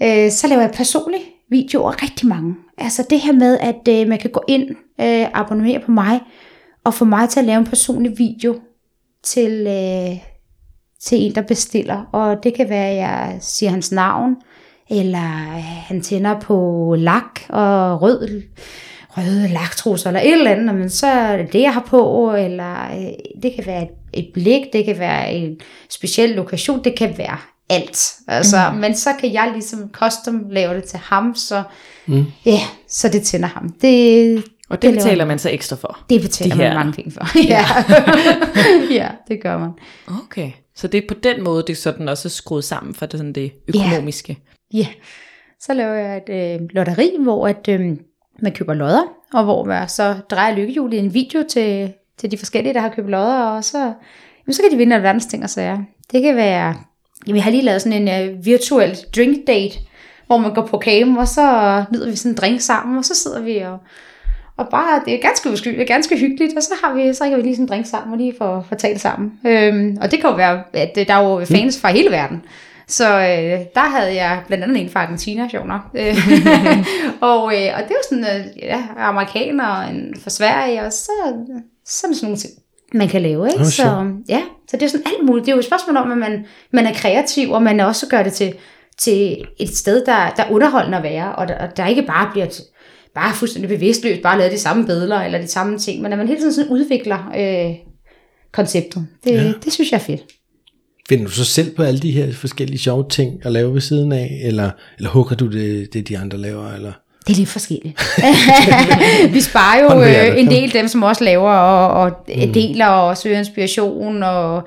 af. Øh, så laver jeg personlige videoer, rigtig mange. Altså det her med, at øh, man kan gå ind, øh, abonnere på mig, og få mig til at lave en personlig video til, øh, til en, der bestiller. Og det kan være, at jeg siger hans navn, eller øh, han tænder på lak og rød, røde laktrusser, eller et eller andet, men så er det det, jeg har på, eller øh, det kan være et, et blik, det kan være en speciel lokation, det kan være alt. Altså, mm. Men så kan jeg ligesom custom lave det til ham, så, mm. ja, så det tænder ham. Det, Og det, laver betaler man så ekstra for? det betaler de man mange penge for. ja. ja, det gør man. Okay. Så det er på den måde, det er sådan også skruet sammen for det, sådan det økonomiske. Ja, så laver jeg et øh, lotteri, hvor at, øh, man køber lodder, og hvor man så drejer lykkehjulet i en video til, til de forskellige, der har købt lodder, og så, jamen, så kan de vinde alverdens ting og sager. Det kan være, vi har lige lavet sådan en øh, virtuel drink date, hvor man går på cam, og så nyder vi sådan en drink sammen, og så sidder vi og, og bare, det er ganske uskyldigt, ganske hyggeligt, og så har vi, så har vi lige sådan en drink sammen, og lige for, for tale sammen. Øhm, og det kan jo være, at øh, der er jo fans fra hele verden. Så øh, der havde jeg blandt andet en fra Argentina, sjov nok. Øh, og, øh, og det var sådan, øh, ja, amerikaner, og en fra Sverige, og så, så det sådan nogle ting, man kan lave, ikke? Åh, så, ja, så det er sådan alt muligt. Det er jo et spørgsmål om, at man, man er kreativ, og man også gør det til, til et sted, der, der er underholdende at være, og der, der ikke bare bliver bare fuldstændig bevidstløst, bare lavet de samme billeder, eller de samme ting, men at man hele tiden sådan udvikler øh, konceptet. Det, ja. det synes jeg er fedt. Finder du så selv på alle de her forskellige sjove ting at lave ved siden af, eller, eller hugger du det, det, de andre laver? Eller? Det er lidt forskelligt. vi sparer jo øh, en del dem, som også laver og, og mm. deler og søger inspiration. Og,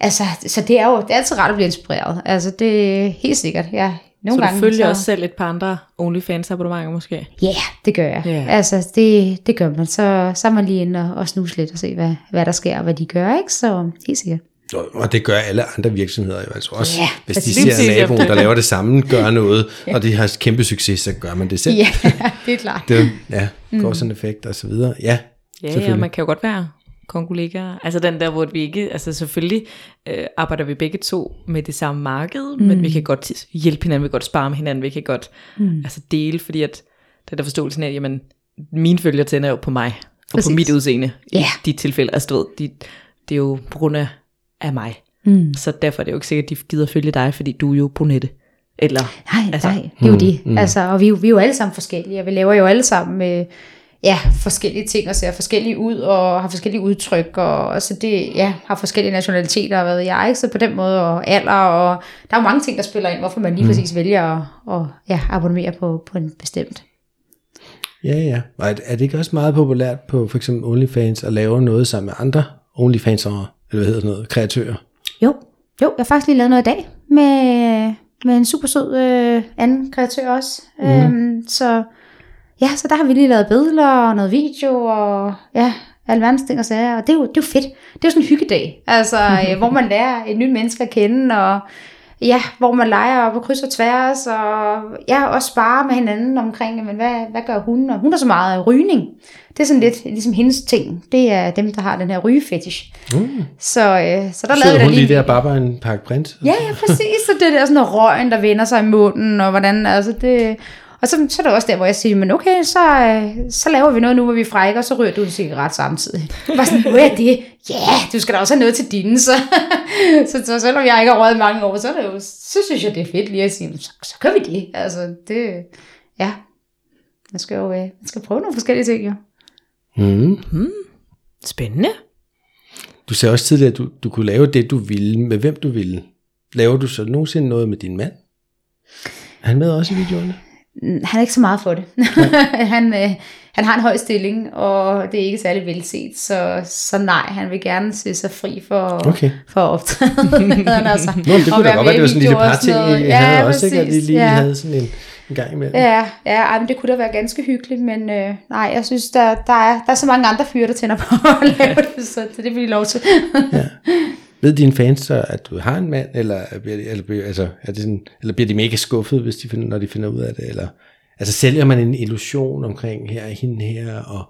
altså, så det er jo det er altid rart at blive inspireret. Altså, det er helt sikkert. Ja, nogle Så du gange, følger så, også selv et par andre OnlyFans abonnementer måske? Ja, yeah, det gør jeg. Yeah. Altså, det, det gør man. Så, så er man lige inde og, og snuse lidt og se, hvad, hvad der sker og hvad de gør. Ikke? Så helt sikkert. Og- Og det gør alle andre virksomheder jo altså også. Ja, Hvis de ser ja. naboen, der laver det samme, gør noget, og de har kæmpe succes, så gør man det selv. Ja, det er klart. Det, ja, går sådan en effekt og så videre. Ja, Ja, ja, man kan jo godt være konkollegaer. Altså den der, hvor vi ikke, altså selvfølgelig øh, arbejder vi begge to med det samme marked, mm. men vi kan godt hjælpe hinanden, vi kan godt spare med hinanden, vi kan godt mm. altså dele, fordi at den der forståelsen af, jamen, mine følger tænder jo på mig, og Præcis. på mit udseende Ja. i de tilfælde. Altså du ved, de, det er jo på grund af, af mig. Mm. Så derfor er det jo ikke sikkert, at de gider følge dig, fordi du er jo brunette. Eller, Nej, Altså, nej, det er jo det. Mm. Altså, og vi, er jo- vi er jo alle sammen forskellige, og vi laver jo alle sammen med ja, forskellige ting og ser forskellige ud og har forskellige udtryk og, og så det ja, har forskellige nationaliteter og hvad jeg, ikke? så på den måde og alder og der er jo mange ting, der spiller ind, hvorfor man lige mm. præcis vælger at, og, ja, abonnere på, på en bestemt. Ja, ja. Og er, er det ikke også meget populært på for eksempel OnlyFans at lave noget sammen med andre OnlyFans eller hvad hedder sådan noget, kreatører? Jo, jo, jeg har faktisk lige lavet noget i dag med, med en super sød øh, anden kreatør også. Mm. Øhm, så ja, så der har vi lige lavet billeder og noget video og ja, alverdens ting og sager. Og det er, jo, det er jo fedt. Det er jo sådan en hyggedag, altså, øh, hvor man lærer et nyt menneske at kende, og ja, hvor man leger på kryds og tværs, og ja, også spare med hinanden omkring, men hvad, hvad gør hun? Og hun har så meget rygning. Det er sådan lidt ligesom hendes ting. Det er dem, der har den her rygefetish. Mm. Så, øh, så der lavede hun jeg lige der bare bare en pakke print? Ja, ja, præcis. Så det der sådan noget røgen, der vender sig i munden, og hvordan, altså det... Og så, så er det også der, hvor jeg siger, men okay, så, øh, så laver vi noget nu, hvor vi er frække, og så ryger du en cigaret samtidig. Var sådan, hvad er det? Ja, yeah, du skal da også have noget til dine, så, så, så selvom jeg ikke har røget mange år, så, er det jo, så synes jeg, det er fedt lige at sige, så, så gør vi det. Altså, det, ja, man skal jo øh, man skal prøve nogle forskellige ting, jo. Mm. Spændende. Du sagde også tidligere, at du, du kunne lave det, du ville, med hvem du ville. Laver du så nogensinde noget med din mand? Er han med også i videoerne? Mm, han er ikke så meget for det. han, øh, han har en høj stilling, og det er ikke særlig velset, så, så nej, han vil gerne se sig fri for, Okay. for at optræde. altså, Nå, det kunne da godt være, det var sådan en lille par ting, I ja, havde også, ikke? At I lige ja. havde sådan en, en gang imellem. Ja, ja ej, men det kunne da være ganske hyggeligt, men øh, nej, jeg synes, der, der, er, der er så mange andre fyre, der tænder på at lave det, så det, vil I lov til. Ved dine fans så, at du har en mand, eller, bliver de, eller, bliver, altså, er det sådan, eller bliver de mega skuffet, hvis de finder, når de finder ud af det? Eller, altså sælger man en illusion omkring her og hende her, og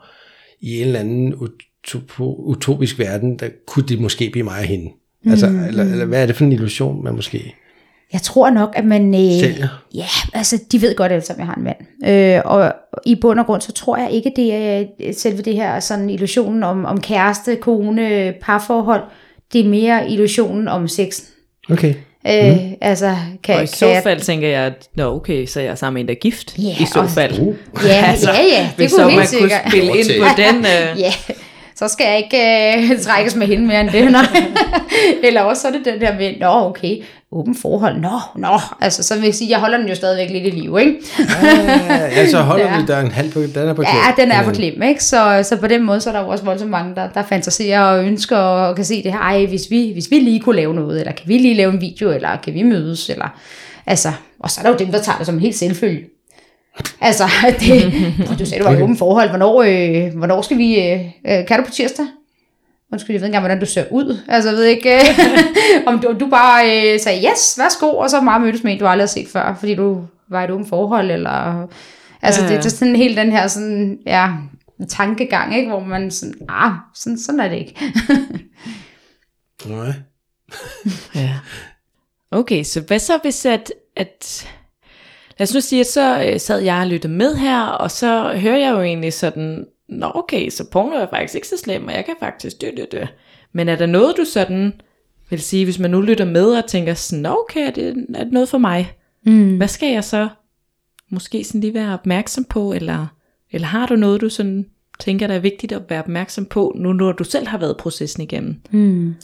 i en eller anden utopo, utopisk verden, der kunne det måske blive mig og hende? Altså, mm. eller, eller hvad er det for en illusion, man måske Jeg tror nok, at man... Øh, sælger? Ja, altså de ved godt alle sammen, at jeg har en mand. Øh, og i bund og grund, så tror jeg ikke, det er selve det her sådan illusionen om, om kæreste, kone, parforhold. Det er mere illusionen om sex. Okay. Øh, mm. Altså, kan, Og i kan så jeg- fald tænker jeg, at nå okay, så er jeg sammen med en, der er gift. Ja, I så og- fald. Uh. Ja, ja, ja, det hvis kunne så helt man sikkert. kunne spille ind på den. Øh, Ja, så skal jeg ikke øh, trækkes med hende mere end det, nej. Eller også så er det den der med, nå okay, åben forhold, nå, nå. Altså, så vil jeg sige, jeg holder den jo stadigvæk lidt i live, ikke? Ja, så holder Ja. vi, der er en halv på, den er på klem. Ja, den er på klem, ikke? Så, så på den måde, så er der jo også voldsomt mange, der, der fantaserer og ønsker og kan se det her, ej, hvis vi, hvis vi lige kunne lave noget, eller kan vi lige lave en video, eller kan vi mødes, eller, altså, og så er der jo dem, der tager det som en helt selvfølge. Altså, det, du sagde, du var i åben forhold, hvornår, øh, hvornår skal vi, øh, øh, kan du på tirsdag? Undskyld, jeg ved ikke engang, hvordan du ser ud. Altså, jeg ved ikke, øh, om du, du bare øh, sagde, yes, værsgo, og så meget mødtes med en, du aldrig har set før, fordi du var i et åbent forhold, eller... Altså, Ja, det, ja. det er sådan helt den her sådan, ja, tankegang, ikke? hvor man sådan, ah, sådan, sådan er det ikke. Nej. Ja. Okay, så hvad så hvis at, at lad os nu sige, at så øh, sad jeg og lyttede med her, og så hører jeg jo egentlig sådan, nå okay, så porno er faktisk ikke så slem, og jeg kan faktisk dø det, det. Men er der noget, du sådan vil sige, hvis man nu lytter med og tænker sådan, nå okay, er det, er det noget for mig? Mm. Hvad skal jeg så måske sådan lige være opmærksom på, eller, eller har du noget, du sådan tænker, der er vigtigt at være opmærksom på, nu når du selv har været processen igennem? Mm.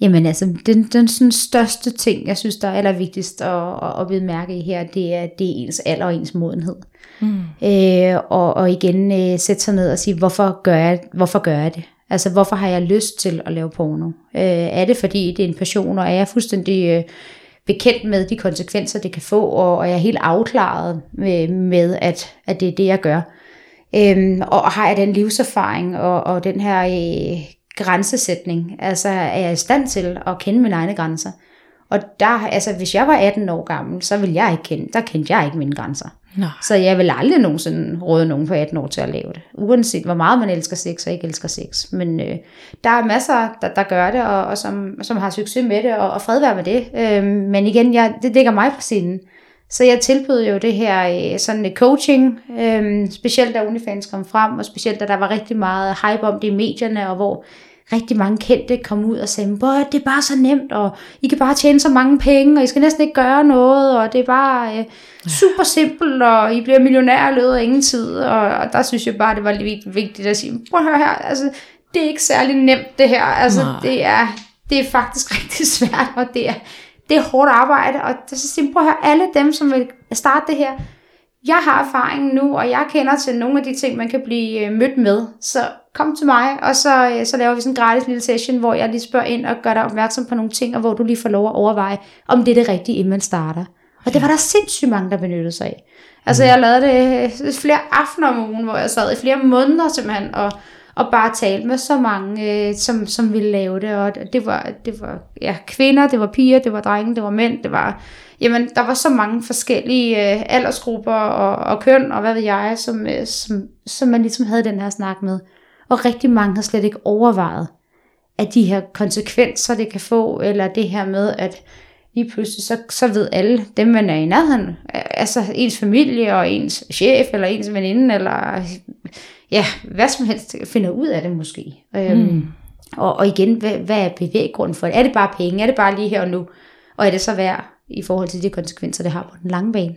Jamen altså, den, den sådan største ting, jeg synes, der er allervigtigst at, at, at bemærke i her, det er, det er ens alder og ens modenhed. Mm. Øh, og, og igen øh, sætte sig ned og sige, hvorfor gør, jeg, hvorfor gør jeg det? Altså, hvorfor har jeg lyst til at lave porno? Øh, er det, fordi det er en passion, og er jeg fuldstændig øh, bekendt med de konsekvenser, det kan få, og, og jeg er helt afklaret med, med at, at det er det, jeg gør? Øhm, og har jeg den livserfaring og, og den her øh, grænsesætning? Altså er jeg i stand til at kende mine egne grænser? Og der, altså, hvis jeg var 18 år gammel, så ville jeg ikke kende, der kendte jeg ikke mine grænser. Nej. Så jeg vil aldrig nogensinde råde nogen på 18 år til at lave det. Uanset hvor meget man elsker sex og ikke elsker sex. Men øh, der er masser, der, der gør det, og, og som, som har succes med det, og, og fred være med det. Øh, men igen, jeg, det ligger mig på siden. Så jeg tilbød jo det her øh, sådan et coaching, øh, specielt da OnlyFans kom frem, og specielt da der var rigtig meget hype om det i medierne, og hvor rigtig mange kendte kom ud og sagde, Bøj, det er bare så nemt, og I kan bare tjene så mange penge, og I skal næsten ikke gøre noget, og det er bare øh, super simpelt, og I bliver millionær i løbet af ingen tid, og, og der synes jeg bare, det var lidt vigtigt at sige, prøv at høre her, altså, det er ikke særlig nemt det her, altså, det er, det er faktisk rigtig svært, og det er, det er hårdt arbejde, og det, så siger, prøv at høre, alle dem, som vil starte det her, jeg har erfaring nu, og jeg kender til nogle af de ting, man kan blive øh, mødt med. Så kom til mig, og så, øh, så laver vi sådan en gratis lille session, hvor jeg lige spørger ind og gør dig opmærksom på nogle ting, og hvor du lige får lov at overveje, om det er det rigtige, inden man starter. Og det var der sindssygt mange, der benyttede sig af. Altså jeg lavede det øh, flere aftener om ugen, hvor jeg sad i flere måneder simpelthen, og, og bare talte med så mange, øh, som, som ville lave det. Og det var, det var ja, kvinder, det var piger, det var drenge, det var mænd, det var jamen, der var så mange forskellige øh, aldersgrupper og, og køn, og hvad ved jeg, som, øh, som, som man ligesom havde den her snak med. Og rigtig mange har slet ikke overvejet, at de her konsekvenser, det kan få, eller det her med, at lige pludselig, så, så ved alle, dem man er i nærheden, altså ens familie og ens chef, eller ens veninde, eller ja, hvad som helst, finder ud af det måske. Øhm, mm. Øhm, og, og igen, hvad, hvad er bevæggrunden for det? Er det bare penge? Er det bare lige her og nu? Og er det så værd i forhold til de konsekvenser, det har på den lange bane.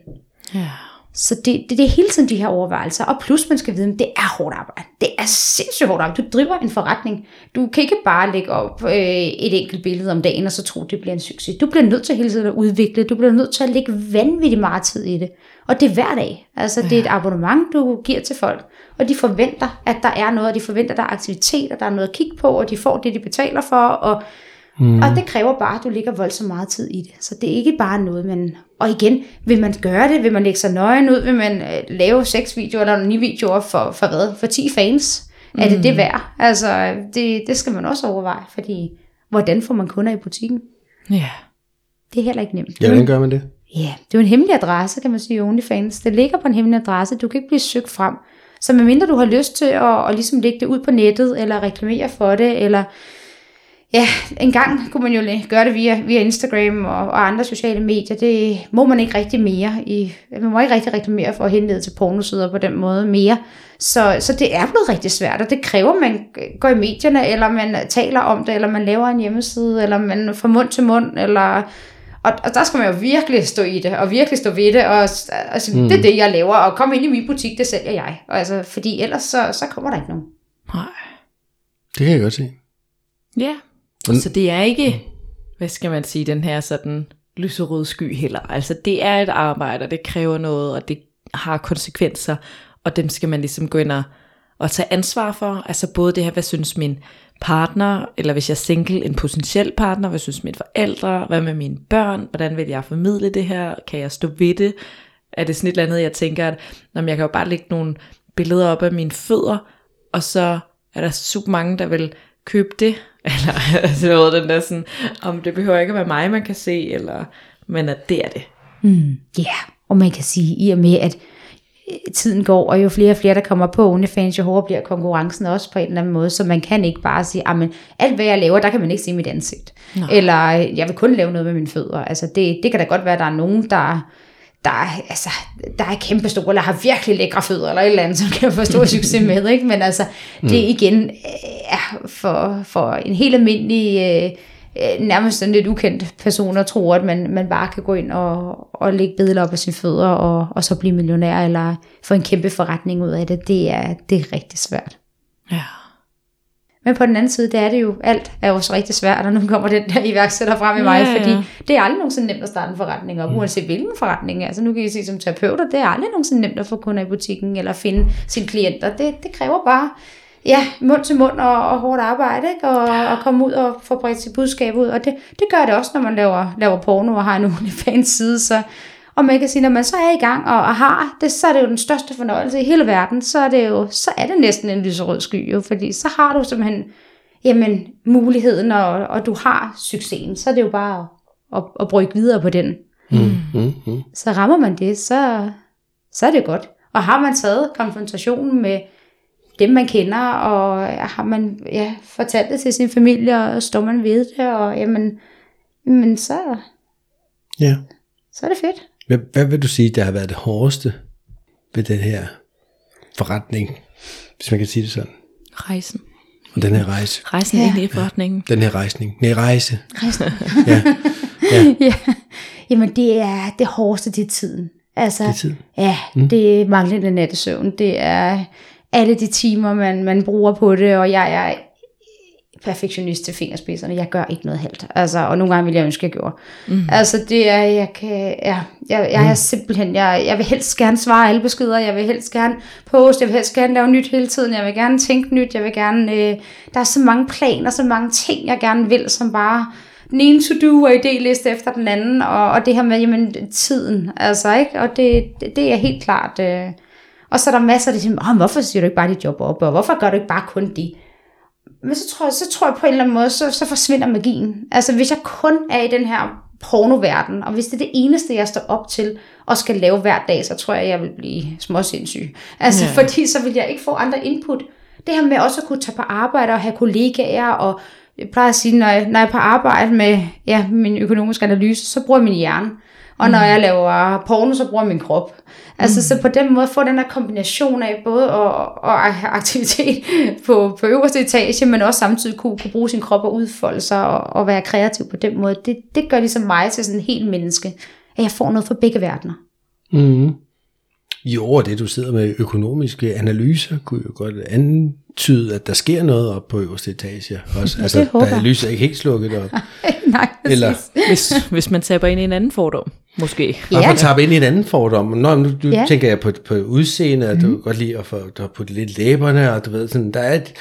Ja. Så det, det, det er hele tiden de her overvejelser. Og plus man skal vide, at det er hårdt arbejde. Det er sindssygt hårdt arbejde. Du driver en forretning. Du kan ikke bare lægge op øh, et enkelt billede om dagen, og så tro, det bliver en succes. Du bliver nødt til hele tiden at udvikle. Du bliver nødt til at lægge vanvittigt meget tid i det. Og det er hver dag. Altså, det er et abonnement, du giver til folk. Og de forventer, at der er noget, og de forventer, at der er aktivitet, og der er noget at kigge på, og de får det, de betaler for, og Mm. Og det kræver bare, at du lægger voldsomt meget tid i det. Så det er ikke bare noget, man... Og igen, vil man gøre det? Vil man lægge sig nøgen ud? Vil man øh, lave seks videoer eller ni videoer for, for hvad? For 10 fans? Mm. Er det det mm. værd? Altså, det, det skal man også overveje, fordi hvordan får man kunder i butikken? Ja. Yeah. Det er heller ikke nemt. Ja, hvordan gør man det? Ja, det er jo en hemmelig adresse, kan man sige, OnlyFans. Det ligger på en hemmelig adresse. Du kan ikke blive søgt frem. Så medmindre du har lyst til at, at ligesom lægge det ud på nettet, eller reklamere for det, eller ja, en gang kunne man jo gøre det via, via Instagram og, og andre sociale medier. Det må man ikke rigtig mere. I, man må ikke rigtig reklamere for at henlede til pornosider på den måde mere. Så, så det er blevet rigtig svært, og det kræver, at man går i medierne, eller man taler om det, eller man laver en hjemmeside, eller man får mund til mund, eller... Og, og der skal man jo virkelig stå i det, og virkelig stå ved det, og altså, mm. det er det, jeg laver, og kom ind i min butik, det sælger jeg. Og altså, fordi ellers så, så kommer der ikke nogen. Nej. Det kan jeg godt se. Ja, så det er ikke, hvad skal man sige, den her sådan lyserøde sky heller. Altså det er et arbejde, og det kræver noget, og det har konsekvenser, og dem skal man ligesom gå ind og, og tage ansvar for. Altså både det her, hvad synes min partner, eller hvis jeg er single, en potentiel partner, hvad synes mine forældre, hvad med mine børn, hvordan vil jeg formidle det her, kan jeg stå ved det, er det sådan et eller andet, jeg tænker, at jamen, jeg kan jo bare lægge nogle billeder op af mine fødder, og så er der super mange, der vil købe det, eller altså, den der sådan, om det behøver ikke at være mig, man kan se, eller, men at det er det. Mm, ja, mm, yeah. og man kan sige, i og med at øh, tiden går, og jo flere og flere, der kommer på OnlyFans, jo hårdere bliver konkurrencen også på en eller anden måde, så man kan ikke bare sige, at alt hvad jeg laver, der kan man ikke se mit ansigt. Nej. Eller jeg vil kun lave noget med mine fødder. Altså det, det kan da godt være, at der er nogen, der der er, altså, der er kæmpe store, eller har virkelig lækre fødder, eller et eller andet, som kan få stor succes med, ikke? Men altså, det er mm. igen er for, for en helt almindelig, øh, øh, nærmest en lidt ukendt person, at tro, at man, man bare kan gå ind og, og lægge billeder op af sine fødder, og, og så blive millionær, eller få en kæmpe forretning ud af det, det er, det er rigtig svært. Ja. Men på den anden side, det er det jo, alt er jo så rigtig svært, og nu kommer den der iværksætter frem i mig, ja, ja. fordi det er aldrig nogensinde nemt at starte en forretning op, mm. uanset hvilken forretning. Altså nu kan I sige som terapeuter, det er aldrig nogensinde nemt at få kunder i butikken, eller finde sine klienter. Det, det kræver bare ja, mund til mund og, og hårdt arbejde, ikke? Og, og komme ud og få bredt sit budskab ud. Og det, det gør det også, når man laver, laver porno og har en OnlyFans side, så og man kan sige, når man så er i gang og, og har det, så er det jo den største fornøjelse i hele verden. Så er det jo så er det næsten en lyserød sky, jo, fordi så har du simpelthen jamen, muligheden, og, og du har succesen. Så er det jo bare at, at, at brygge videre på den. Mm, mm, mm. Så rammer man det, så, så er det godt. Og har man taget konfrontationen med dem, man kender, og har man ja, fortalt det til sin familie, og står man ved det, og jamen, men så, ja. så er det fedt. Hvad, hvad vil du sige, der har været det hårdeste ved den her forretning, hvis man kan sige det sådan? Rejsen. Og den her rejse. Rejsen Ja. ind i forretningen. Den her rejsning. Nej, rejse. ja. Jamen, det er det hårdeste, det er tiden. Altså, Det er tiden. Ja, mm. det er manglende nattesøvn. Det er alle de timer, man, man bruger på det, og jeg er perfektionist til fingerspidserne. Jeg gør ikke noget helt. Altså, og nogle gange vil jeg ønske, jeg gjorde. Mm. Altså, det er, jeg kan, ja, jeg, jeg er simpelthen, jeg, jeg vil helst gerne svare alle beskeder, jeg vil helst gerne poste, jeg vil helst gerne lave nyt hele tiden, jeg vil gerne tænke nyt, jeg vil gerne, øh, der er så mange planer, så mange ting, jeg gerne vil, som bare, den ene to-do og idéliste efter den anden, og, og det her med, jamen, tiden, altså, ikke? Og det, det, det er helt klart, øh, og så er der masser, der siger, oh, hvorfor siger du ikke bare dit job op, og hvorfor gør du ikke bare kun det? Men så tror jeg, så tror jeg på en eller anden måde, så, så forsvinder magien. Altså hvis jeg kun er i den her pornoverden, og hvis det er det eneste, jeg står op til, og skal lave hver dag, så tror jeg, jeg vil blive småsindssyg. Altså Ja. fordi så vil jeg ikke få andre input. Det her med også at kunne tage på arbejde og have kollegaer, og jeg plejer at sige, når jeg, når jeg er på arbejde med ja, min økonomiske analyse, så bruger jeg min hjerne. Og når jeg laver porno, så bruger jeg min krop. Altså, mm. så på den måde få den her kombination af både at, at have aktivitet på, på øverste etage, men også samtidig kunne, kunne bruge sin krop og udfolde sig og, og være kreativ på den måde. Det, det gør ligesom mig til sådan en helt menneske, at jeg får noget fra begge verdener. Mm. Jo, og det du sidder med økonomiske analyser, kunne jo godt antyde, at der sker noget op på øverste etage. Også. Altså, håber der er lyset ikke helt slukket op. Nej, Eller Hvis, hvis man taber ind i en anden fordom, måske. Ja. at tappe ind i en anden fordom. Nå, nu, nu Ja. tænker jeg på, på udseende, at du mm. godt lide at få du har puttet lidt læberne, og du ved, sådan, der er et,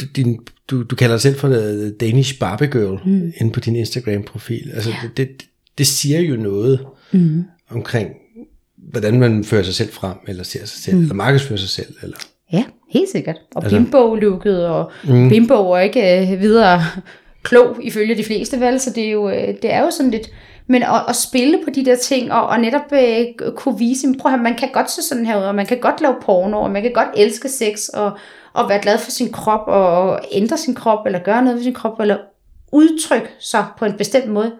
du- din, du, du kalder dig selv for the Danish Barbie Girl mm. inde på din Instagram-profil. Altså, det, det, det siger jo noget mm. omkring, hvordan man fører sig selv frem, eller ser sig selv, mm. eller markedsfører sig selv. Eller. Ja, helt sikkert. Og Altså- bimbo-lukket, og mm. bimbo er ikke øh, videre klog ifølge de fleste, vel? Så det er jo, øh, det er jo sådan lidt... Men at, at spille på de der ting, og, og netop øh, kunne vise, prøv at høre, man kan godt se sådan her ud, og man kan godt lave porno, og man kan godt elske sex, og, og være glad for sin krop, og ændre sin krop, eller gøre noget ved sin krop, eller udtrykke sig på en bestemt måde,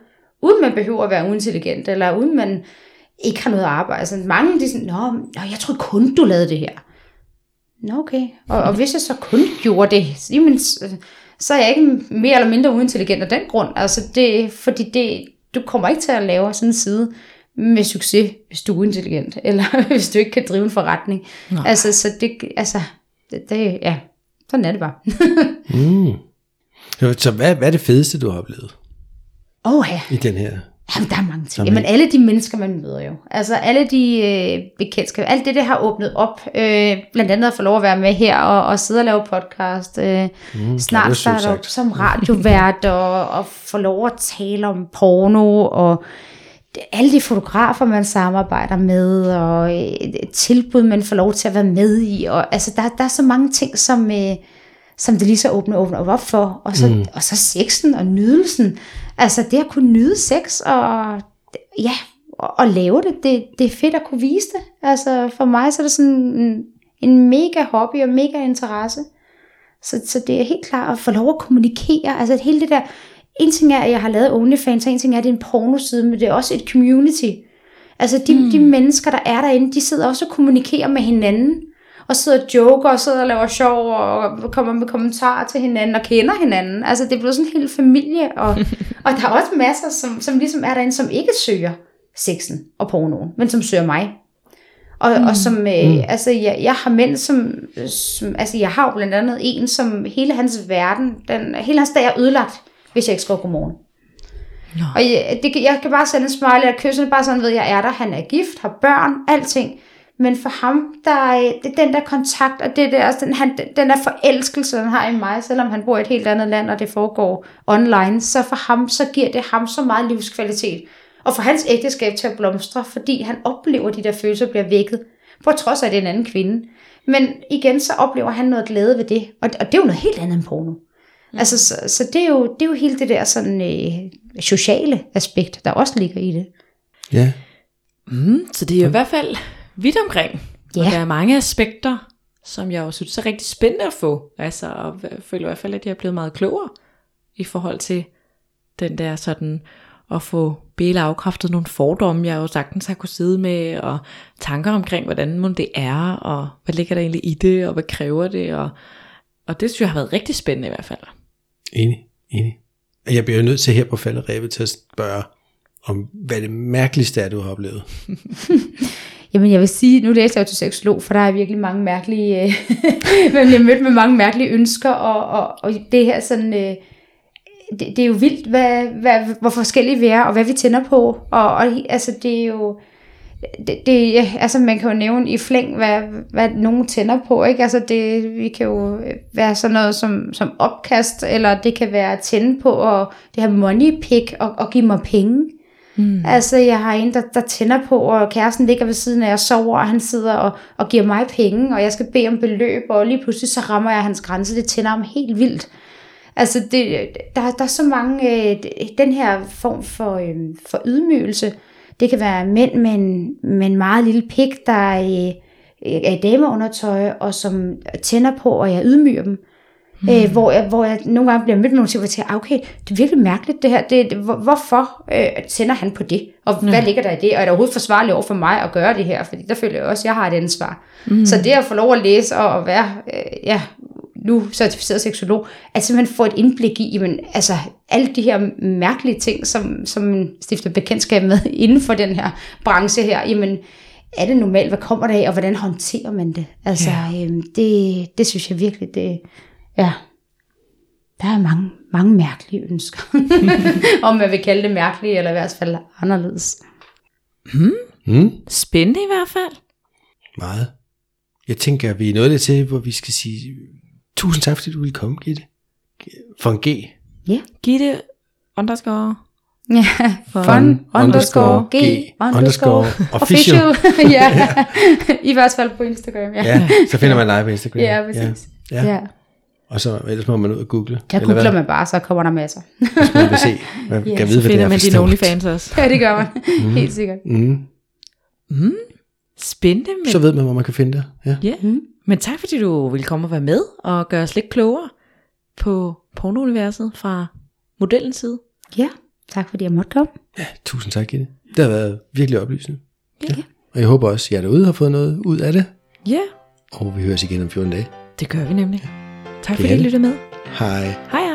uden man behøver at være uintelligent, eller uden man ikke har noget arbejde. Altså, mange de er sådan, Nå, nå, jeg tror kun, du lavede det her. Nå, okay. Og, og hvis jeg så kun gjorde det, jamen, så er jeg ikke mere eller mindre uintelligent af den grund. Altså, det, fordi det, du kommer ikke til at lave sådan en side med succes, hvis du er uintelligent, eller hvis du ikke kan drive en forretning. Nej. Altså, så det, altså, det, det, ja, sådan er det bare. Mm. Så- hvad, hvad er det fedeste, du har oplevet Åh ja, i den her? Jamen, der er mange ting. Jamen. Alle de mennesker, man møder jo. Altså, alle de øh, bekendtskaber, alt det, det har åbnet op. Øh, blandt andet at få lov at være med her og, og sidde og lave podcast. Øh, mm, snart starte op som radiovært og, og få lov at tale om porno og alle de fotografer, man samarbejder med, og øh, tilbud, man får lov til at være med i. Og, altså, der, der er så mange ting, som, øh, som det lige så åbner, åbner op for. Og så, mm. og så sexen og nydelsen. Altså det at kunne nyde sex og ja, og, og lave det, det, det er fedt at kunne vise det. Altså for mig så er det sådan en, en mega hobby og mega interesse. Så, så det er helt klart at få lov at kommunikere. Altså hele det der, en ting er, at jeg har lavet OnlyFans, og en ting er, at det er en pornoside, men det er også et community. Altså de, mm. de mennesker, der er derinde, de sidder også og kommunikerer med hinanden, og sidder og joker, og sidder og laver sjov, og kommer med kommentarer til hinanden, og kender hinanden. Altså det er blevet sådan en hel familie, og, og der er også masser, som, som ligesom er derinde, som ikke søger sexen og pornoen, men som søger mig. Og, mm. og som, øh, mm. altså jeg, jeg har mænd, som, som, altså jeg har jo blandt andet en, som hele hans verden, den, hele hans dag er ødelagt, hvis jeg ikke skriver godmorgen. Nå. Og jeg, det, kan- jeg kan bare sende en smiley og kysse, bare sådan ved, jeg er der, han er gift, har børn, alting. Men for ham, der er det er den der kontakt, og det der, altså den, han, den der forelskelse, han har i mig, selvom han bor i et helt andet land, og det foregår online, så for ham, så giver det ham så meget livskvalitet. Og for hans ægteskab til at blomstre, fordi han oplever, de der følelser bliver vækket, på trods af, at det er en anden kvinde. Men igen, så oplever han noget glæde ved det, og, og det er jo noget helt andet end porno. Mm. Altså, så, så det, er jo, det er jo hele det der sådan, øh, sociale aspekt, der også ligger i det. Ja. Mm, så det er jo i hvert fald vidt omkring. Ja. Og der er mange aspekter, som jeg jo synes er rigtig spændende at få. Altså, og jeg føler i hvert fald, at jeg er blevet meget klogere i forhold til den der sådan at få bæle afkræftet nogle fordomme, jeg jo sagtens har kunne sidde med, og tanker omkring, hvordan det er, og hvad ligger der egentlig i det, og hvad kræver det, og, Og det synes jeg har været rigtig spændende i hvert fald. Enig, enig. Og Jeg bliver jo nødt til her på falderæbet til at spørge, om hvad det mærkeligste er, du har oplevet. Jamen jeg vil sige, nu læser jeg jo til seksolog, for der er virkelig mange mærkelige, øh, man bliver mødt med mange mærkelige ønsker, og, og, og det her sådan, øh, det, det er jo vildt, hvad, hvad, hvor forskellige vi er, og hvad vi tænder på, og, og altså det er jo, det, det, ja, altså man kan jo nævne i flæng, hvad, hvad nogen tænder på, ikke? Altså det, vi kan jo være sådan noget som, som opkast, eller det kan være at tænde på, og det her money pick, og, og give mig penge. Mm. Altså, jeg har en, der, der tænder på, og kæresten ligger ved siden af, og sover, og han sidder og, og giver mig penge, og jeg skal bede om beløb, og lige pludselig så rammer jeg hans grænse. Det tænder ham helt vildt. Altså, det, der, der er så mange, øh, den her form for, øh, for ydmygelse, det kan være mænd med en, med en meget lille pik, der er, øh, er i dameundertøj, og som tænder på, og jeg ydmyger dem. Mm. Øh, hvor, jeg, hvor jeg nogle gange bliver mødt med nogle ting, hvor jeg tænker, "Ah, okay, det er virkelig mærkeligt det her. Det, det, hvor, hvorfor øh, tænder han på det? Og ja. hvad ligger der i det? Og er det overhovedet forsvarligt over for mig at gøre det her? Fordi der føler jeg også, at jeg har et ansvar. Mm. Så det at få lov at læse og at være øh, ja, nu certificeret seksolog, at simpelthen få et indblik i, jamen, altså, alle de her mærkelige ting, som, som man stifter bekendtskab med inden for den her branche her, jamen, er det normalt, hvad kommer der af, og hvordan håndterer man det? Altså, ja. øhm, det, det synes jeg virkelig, det, ja, der er mange, mange mærkelige ønsker. Om man vil kalde det mærkelige, eller i hvert fald anderledes. Mm, Spændende i hvert fald. meget. Jeg tænker, vi er nået det til, hvor vi skal sige, tusind tak, fordi du ville komme, Gitte. For en G. Gitte underscore. Ja, fun, underscore, g, underscore, official. ja, i hvert fald på Instagram, ja. Ja, så finder man dig på Instagram. Ja, præcis. Ja. Ja. Og så ellers må man ud og google. Der googler hvad? man bare, så kommer der masser. Hvis man vil se, man Ja, kan Så vide, hvad det finder er man for din stort. OnlyFans også. Ja, det gør man. Helt sikkert. Mm. Spændende, men, Så ved man, hvor man kan finde det. Ja. ja. men tak fordi du ville komme og være med og gøre os lidt klogere på pornouniverset fra modellens side. Ja, tak fordi jeg måtte komme. ja, tusind tak, Gitte. Det har været virkelig oplysende. Ja. Og jeg håber også, at jer derude har fået noget ud af det. Ja, Og vi høres igen om 14 dage. det gør vi nemlig. Tak fordi I lyttede med. Hej hej.